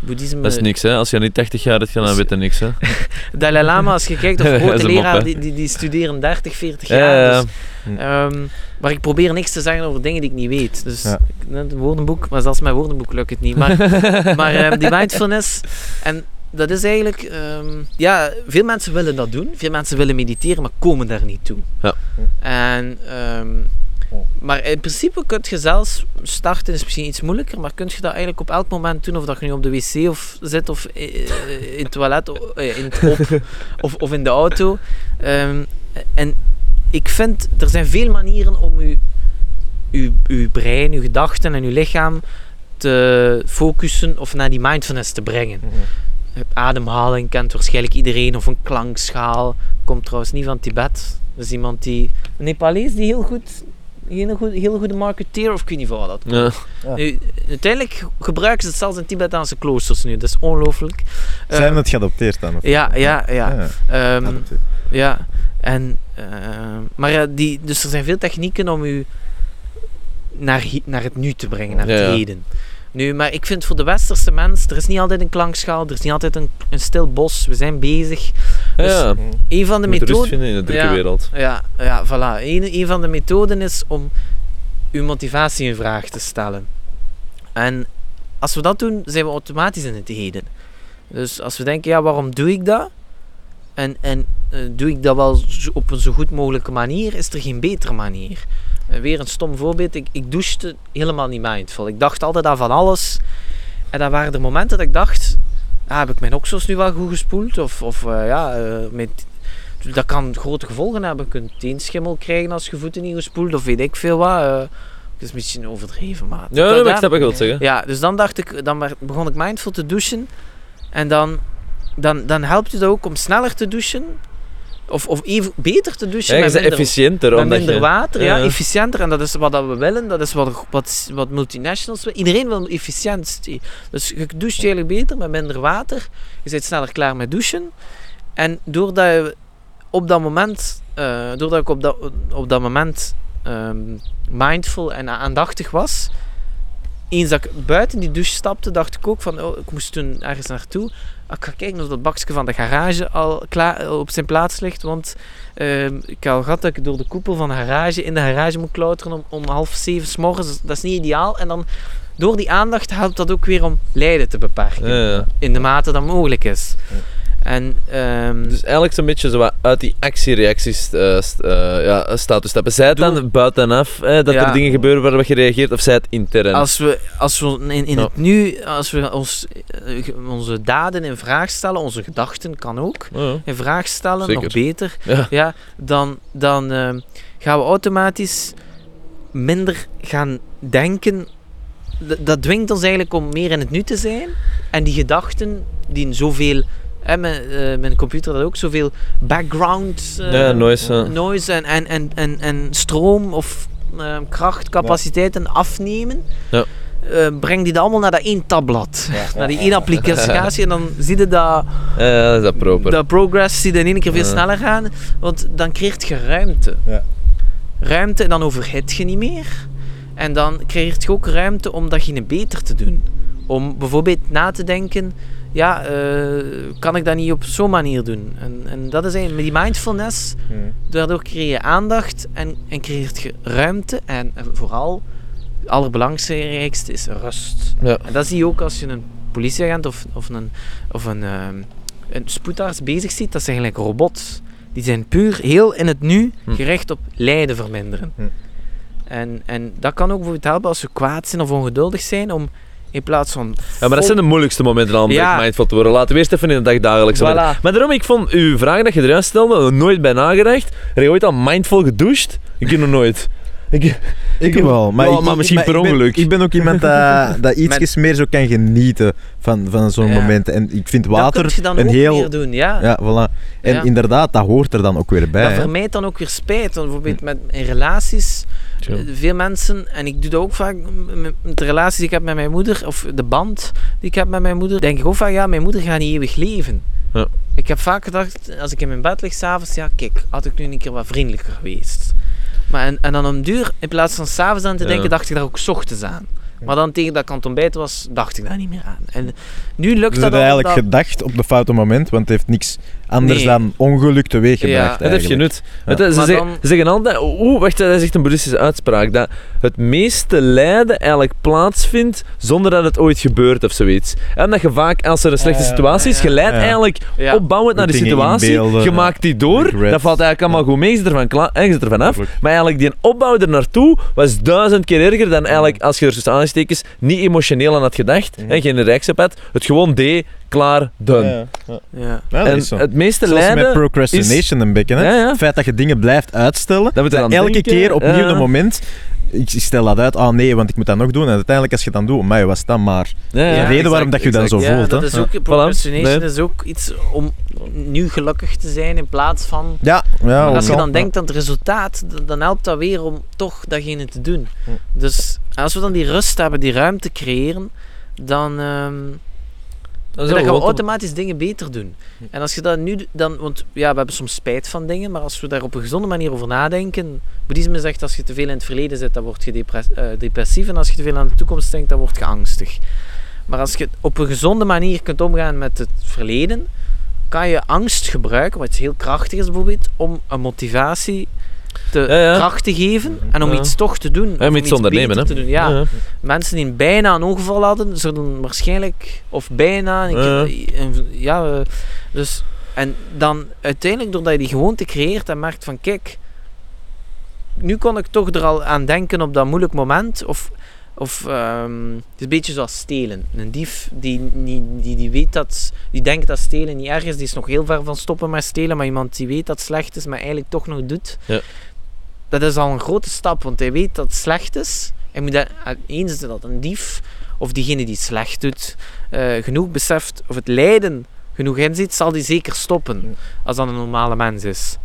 boeddhisme... Dat is niks, hè. Als je niet 80 jaar hebt, dan weet je niks, hè. Dalai Lama, als je kijkt, of grote hè. die, die, die studeren 30, 40 Ja, jaar. ja, ja. Dus, ehm, maar ik probeer niks te zeggen over dingen die ik niet weet. Dus Ja. een woordenboek, maar zelfs mijn woordenboek lukt het niet. Maar, maar ehm, die mindfulness, en dat is eigenlijk, ehm, ja, veel mensen willen dat doen. Veel mensen willen mediteren, maar komen daar niet toe. Ja. En, ehm, maar in principe kun je zelfs starten, is misschien iets moeilijker, maar kun je dat eigenlijk op elk moment doen, of dat je nu op de wc of zit, of eh, in het toilet, eh, in het op, of, of in de auto. Ehm, en ik vind, er zijn veel manieren om uw, uw brein, uw gedachten en uw lichaam te focussen of naar die mindfulness te brengen. Mhm. Ademhaling kent waarschijnlijk iedereen, of een klankschaal. Komt trouwens niet van Tibet. Dat is iemand die, een Nepalees die heel goed, heel goed, heel goede marketeer, of ik weet niet van dat komt. Ja. Nu, uiteindelijk gebruiken ze het zelfs in Tibetaanse kloosters nu, dat is ongelooflijk. Zijn Ehm, het geadopteerd dan? Of? ja, ja, ja. Ja, Ehm, ja, en, ehm, maar ja, die, dus er zijn veel technieken om u naar, naar het nu te brengen, naar Ja, het ja. heden. Nu, maar ik vind voor de westerse mens, er is niet altijd een klankschaal, er is niet altijd een, een stil bos, we zijn bezig. Ja, Dus ja. Mhm. Een van de methoden... in de drukke Ja. wereld. Ja, ja voilà. Een, een van de methoden is om uw motivatie in vraag te stellen. En als we dat doen, zijn we automatisch in het heden. Dus als we denken, ja, waarom doe ik dat? En, en eh, doe ik dat wel op een zo goed mogelijke manier? Is er geen betere manier? Eh, weer een stom voorbeeld. Ik, ik douchte helemaal niet mindful. Ik dacht altijd aan van alles. En dan waren er momenten dat ik dacht... Ah, heb ik mijn oksels nu wel goed gespoeld? Of, of eh, ja, eh, mijn dat kan grote gevolgen hebben. Je kunt teenschimmel krijgen als je voeten niet gespoeld of weet ik veel wat. Dat is een beetje overdreven, maar... Ja, dat- dat- ik snap wat je wilt zeggen. Ja, dus dan dacht ik, dan begon ik mindful te douchen. En dan, dan, dan helpt het ook om sneller te douchen. Of, of even beter te douchen. Ja, met minder, efficiënter. met minder je... water, ja, Ja. efficiënter. En dat is wat we willen. Dat is wat, wat, wat multinationals willen. Iedereen wil efficiëntie. Dus je doucht eigenlijk beter met minder water. Je bent sneller klaar met douchen. En doordat je op dat moment, eh, doordat ik op dat, op dat moment ehm, mindful en aandachtig was, eens dat ik buiten die douche stapte, dacht ik ook van, oh, ik moest toen ergens naartoe. Ah, Ik ga kijken of dat bakje van de garage al klaar, op zijn plaats ligt, want ehm, ik al gehad dat ik door de koepel van de garage in de garage moet klauteren om, om half zeven s morgens. Dat is niet ideaal. En dan, door die aandacht helpt dat ook weer om lijden te beperken. Ja, ja. In de mate dat mogelijk is. En, ehm, Dus eigenlijk zo'n beetje zo wat uit die actie-reacties st- eh, ja, status stappen. Zij het dan buitenaf, hè, dat Ja. er dingen gebeuren waarop je reageert, of zij het intern? Als we, als we in, in het nu, als we ons, eh, onze daden in vraag stellen, onze gedachten kan ook Oh, ja. in vraag stellen, Zeker. nog beter, Ja. ja, dan, dan eh, gaan we automatisch minder gaan denken. Dat dwingt ons eigenlijk om meer in het nu te zijn. En die gedachten, die zoveel, mijn, eh, mijn computer had ook zoveel background eh, Ja, noise, noise en, en, en, en, en stroom of eh, krachtcapaciteiten afnemen. Ja. breng die dat allemaal naar dat één tabblad. Naar die één applicatie. en dan zie je dat, dat proper. dat progress zie je in één keer veel sneller gaan. Want dan creëert je ruimte. Ja. Ruimte en dan overhit je niet meer. En dan creëert je ook ruimte om datgene beter te doen. Om bijvoorbeeld na te denken, ja, eh, kan ik dat niet op zo'n manier doen? En, en dat is eigenlijk met die mindfulness, daardoor creëer je aandacht en, en creëert je ruimte. En, en vooral, het allerbelangrijkste is rust. Ja. En dat zie je ook als je een politieagent of, of een, of een, ehm, een spoedarts bezig ziet. Dat zijn eigenlijk robots. Die zijn puur heel in het nu Hm. gericht op lijden verminderen. Hm. En, en dat kan ook bijvoorbeeld helpen als we kwaad zijn of ongeduldig zijn om in plaats van... Ja, maar dat zijn de moeilijkste momenten al om Ja. mindful te worden. Laten we eerst even in de dag dagelijks. Voilà. Maar daarom, ik vond uw vraag dat je eruit stelde, nooit bij nagedacht. Heb je ooit al mindful gedoucht? Ik heb nog nooit. Ik, Ik wel, maar, ik- misschien per ik ben- ongeluk. Ik ben ook iemand dat, dat ietsjes meer zo kan genieten van, van zo'n Ja. momenten. En ik vind dat water kun je dan een ook heel... meer doen, ja. Ja, voilà. En Ja. inderdaad, dat hoort er dan ook weer bij. dat hè. vermijdt dan ook weer spijt. Want bijvoorbeeld met, in relaties, eh, veel mensen, en ik doe dat ook vaak met de relaties die ik heb met mijn moeder, of de band die ik heb met mijn moeder, denk ik ook vaak, ja, mijn moeder gaat niet eeuwig leven. Ja. Ik heb vaak gedacht, als ik in mijn bed lig s'avonds, ja, kijk, had ik nu een keer wat vriendelijker geweest. Maar en, en dan om duur, in plaats van s'avonds aan te Ja. denken, dacht ik daar ook 's ochtends aan. Maar dan tegen dat ik aan het ontbijten was, dacht ik daar niet meer aan. En nu lukt Dus dat al. eigenlijk dat- gedacht op de foute moment, want het heeft niks anders Nee. dan ongeluk teweeggebracht. Ja, Het heeft eigenlijk. genut. Het- ze, zeggen, dan- ze zeggen altijd, oeh, wacht, dat is echt een boeddhistische uitspraak, dat het meeste lijden eigenlijk plaatsvindt zonder dat het ooit gebeurt of zoiets. En dat je vaak, als er een slechte Ja, situatie is, ja, je leidt ja. eigenlijk Ja. opbouwend naar de Dingen situatie, je ja. maakt die door, dat valt eigenlijk allemaal goed mee, je zit ervan, kla- en je zit ervan af. Maar eigenlijk die opbouw er naartoe was duizend keer erger dan eigenlijk, als je er tussen aanstekens niet emotioneel aan had gedacht, en geen reactie op had, het gewoon deed, klaar, done. Ja, ja. Ja. Ja, dat en is zo. het meeste Zoals lijden... met procrastination een beetje. Hè? Ja, ja. Het feit dat je dingen blijft uitstellen, Dat dat elke denken, keer opnieuw ja. een moment... Ik stel dat uit, ah nee, want ik moet dat nog doen. En uiteindelijk, als je dan doet, maar was dat maar Ja, ja, de reden exact, waarom dat je dan zo ja, voelt. dat hè. is Ja. ook, procrastination Nee. is ook iets om nu gelukkig te zijn in plaats van... Ja, ja als je dan denkt aan het resultaat, dan helpt dat weer om toch datgene te doen. Dus als we dan die rust hebben, die ruimte creëren, dan, ehm, Dat dan gaan we automatisch dingen beter doen. En als je dat nu, dan, want ja, we hebben soms spijt van dingen, maar als we daar op een gezonde manier over nadenken, boeddhisme zegt als je te veel in het verleden zit, dan word je eh, depressief en als je te veel aan de toekomst denkt, dan word je angstig. Maar als je op een gezonde manier kunt omgaan met het verleden, kan je angst gebruiken, wat heel krachtig is bijvoorbeeld, om een motivatie te Ja, ja. kracht te geven en om Ja. iets toch te doen. Om iets ondernemen, te doen. Ja. Mensen die bijna een ongeval hadden, zullen waarschijnlijk, of bijna, ja, eh, dus, en dan uiteindelijk, doordat je die gewoonte creëert en merkt van, kijk, nu kon ik toch er al aan denken op dat moeilijk moment, of, of ehm, het is een beetje zoals stelen. Een dief die, die, die, die weet dat, die denkt dat stelen niet erg is, die is nog heel ver van stoppen met stelen, maar iemand die weet dat het slecht is, maar eigenlijk toch nog doet, Ja. dat is al een grote stap, want hij weet dat het slecht is, Hij moet dat, eens dat een dief of diegene die slecht doet, eh, genoeg beseft of het lijden genoeg inziet, zal die zeker stoppen als dat een normale mens is.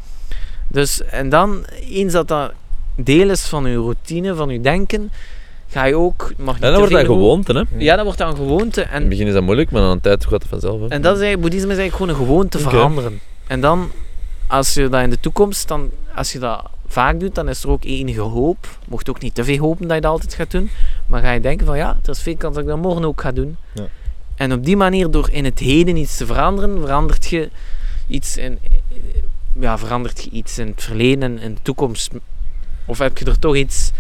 Dus, en dan, eens dat dat deel is van je routine, van je denken, ga je ook... Mag niet En dan wordt dat gewoonte, hè. In Ja, dat wordt dan een gewoonte. En het begin is dat moeilijk, maar aan een tijd gaat het vanzelf. Hè. en dat is eigenlijk, boeddhisme is eigenlijk gewoon een gewoonte veranderen. En dan, als je dat in de toekomst, dan, als je dat vaak doet, dan is er ook enige hoop. Mocht ook niet te veel hopen dat je dat altijd gaat doen. Maar ga je denken van ja, er is veel kans dat ik dat morgen ook ga doen. Ja. En op die manier, door in het heden iets te veranderen, verandert je iets in, ja, verandert je iets in het verleden en in de toekomst. Of heb je er toch iets,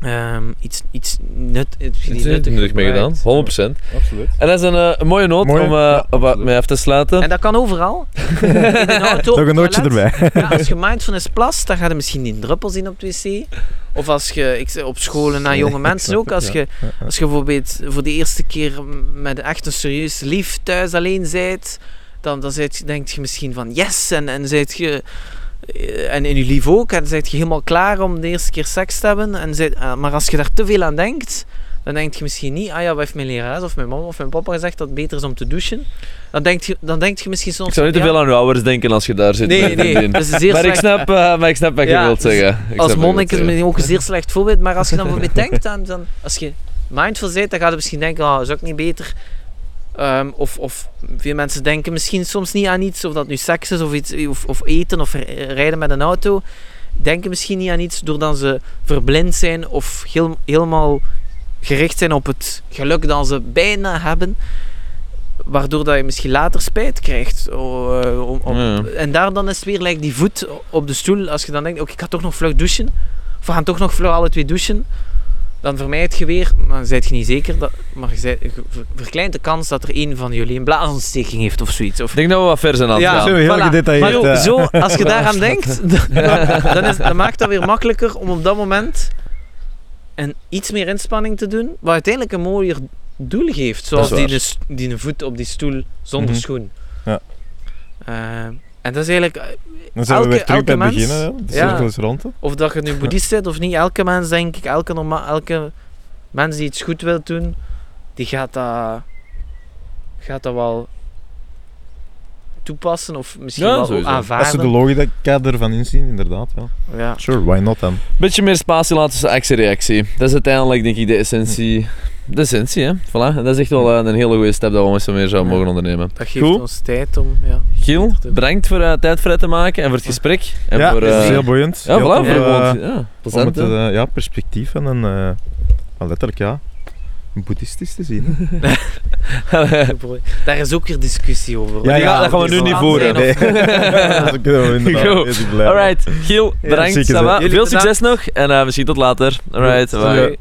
ehm, iets, iets, nut, iets Iets nuttig mee gedaan, 100%. Absoluut. En dat is een, eh, een mooie noot Mooie, om eh, ja, mee af te sluiten. En dat kan overal. in een auto, Nog een nootje erbij. Ja, als je mindfulness plast, dan ga je misschien niet een druppel zien op het wc. Of als je ik, zeg, op scholen naar jonge mensen ook. Als je, als je bijvoorbeeld voor de eerste keer met echt een serieus lief thuis alleen bent, dan, dan denk je misschien van yes. En, en zijt je. Eh, En in je lief ook, en zijt je helemaal klaar om de eerste keer seks te hebben. En zijt- eh, maar als je daar te veel aan denkt, dan denk je misschien niet, ah ja, wat heeft mijn lerares of mijn mama of mijn papa gezegd dat het beter is om te douchen. Dan denk je, dan denk je misschien soms... Ik zou niet te veel aan uw ouders denken als je daar zit. Nee, nee, vriendin. dat is zeer maar, ik snap, eh, maar ik snap wat Ja, je wilt dus zeggen. Ik als je monnik is het ook een zeer slecht voorbeeld, maar als je dan bijvoorbeeld denkt aan, dan, als je mindful bent, dan ga je misschien denken, oh, is ook niet beter. Ehm, of, of veel mensen denken misschien soms niet aan iets, of dat nu seks is, of, iets, of, of eten, of rijden met een auto. Denken misschien niet aan iets doordat ze verblind zijn, of heel, helemaal gericht zijn op het geluk dat ze bijna hebben. Waardoor dat je misschien later spijt krijgt. Oh, eh, om- om- Ja. En daar dan is het weer like die voet op de stoel. Als je dan denkt, oké, ik ga toch nog vlug douchen. Of we gaan toch nog vlug alle twee douchen. Dan vermijd je weer, maar dan zijt je niet zeker. Dat, maar je, verkleint de kans dat er een van jullie een blaasontsteking heeft of zoiets. Of, Ik denk dat we wat ver zijn aan het Ja, gaan. Zo heel voilà. gedetailleerd. maar zo, als je daaraan denkt, dan, dan, is, dan maakt dat weer makkelijker om op dat moment een iets meer inspanning te doen, wat uiteindelijk een mooier doel geeft. Zoals die, die voet op die stoel zonder Mhm. schoen. Ja. Eh, en dat is eigenlijk, eh, Dan zijn we elke- weer terug bij hè. De Ja. cirkel is rond. hè. of dat je nu boeddhist bent of niet, elke mens, denk ik, elke, norma elke mens die iets goed wil doen, die gaat dat, gaat dat wel toepassen of misschien Ja, wel sowieso. aanvaarden. Als ze de logica ervan inzien, inderdaad. Ja. ja. Sure, why not dan? Beetje meer spatie laten tussen actie en reactie. Dat is uiteindelijk denk ik de essentie. De essentie, hè. Voilà. En dat is echt wel eh, een hele goede stap dat we ons meer zouden Ja. mogen ondernemen. Dat geeft Goed. ons tijd om... Ja. Giel, bedankt voor eh, tijd vrij te maken en voor het gesprek. En ja, voor, dat is eh, heel boeiend. ja, Heel voilà, voor ja, om het ja, perspectief van een, eh, letterlijk ja, een boeddhistisch te zien. hè. Daar is ook weer discussie over. Ja, Die ja, gaan- dat gaan we nu niet voeren. Nee. dat kunnen we inderdaad Goed. bezig blijven. Alright, Giel, bedankt. Veel succes nog en eh, misschien tot later. Alright, bye.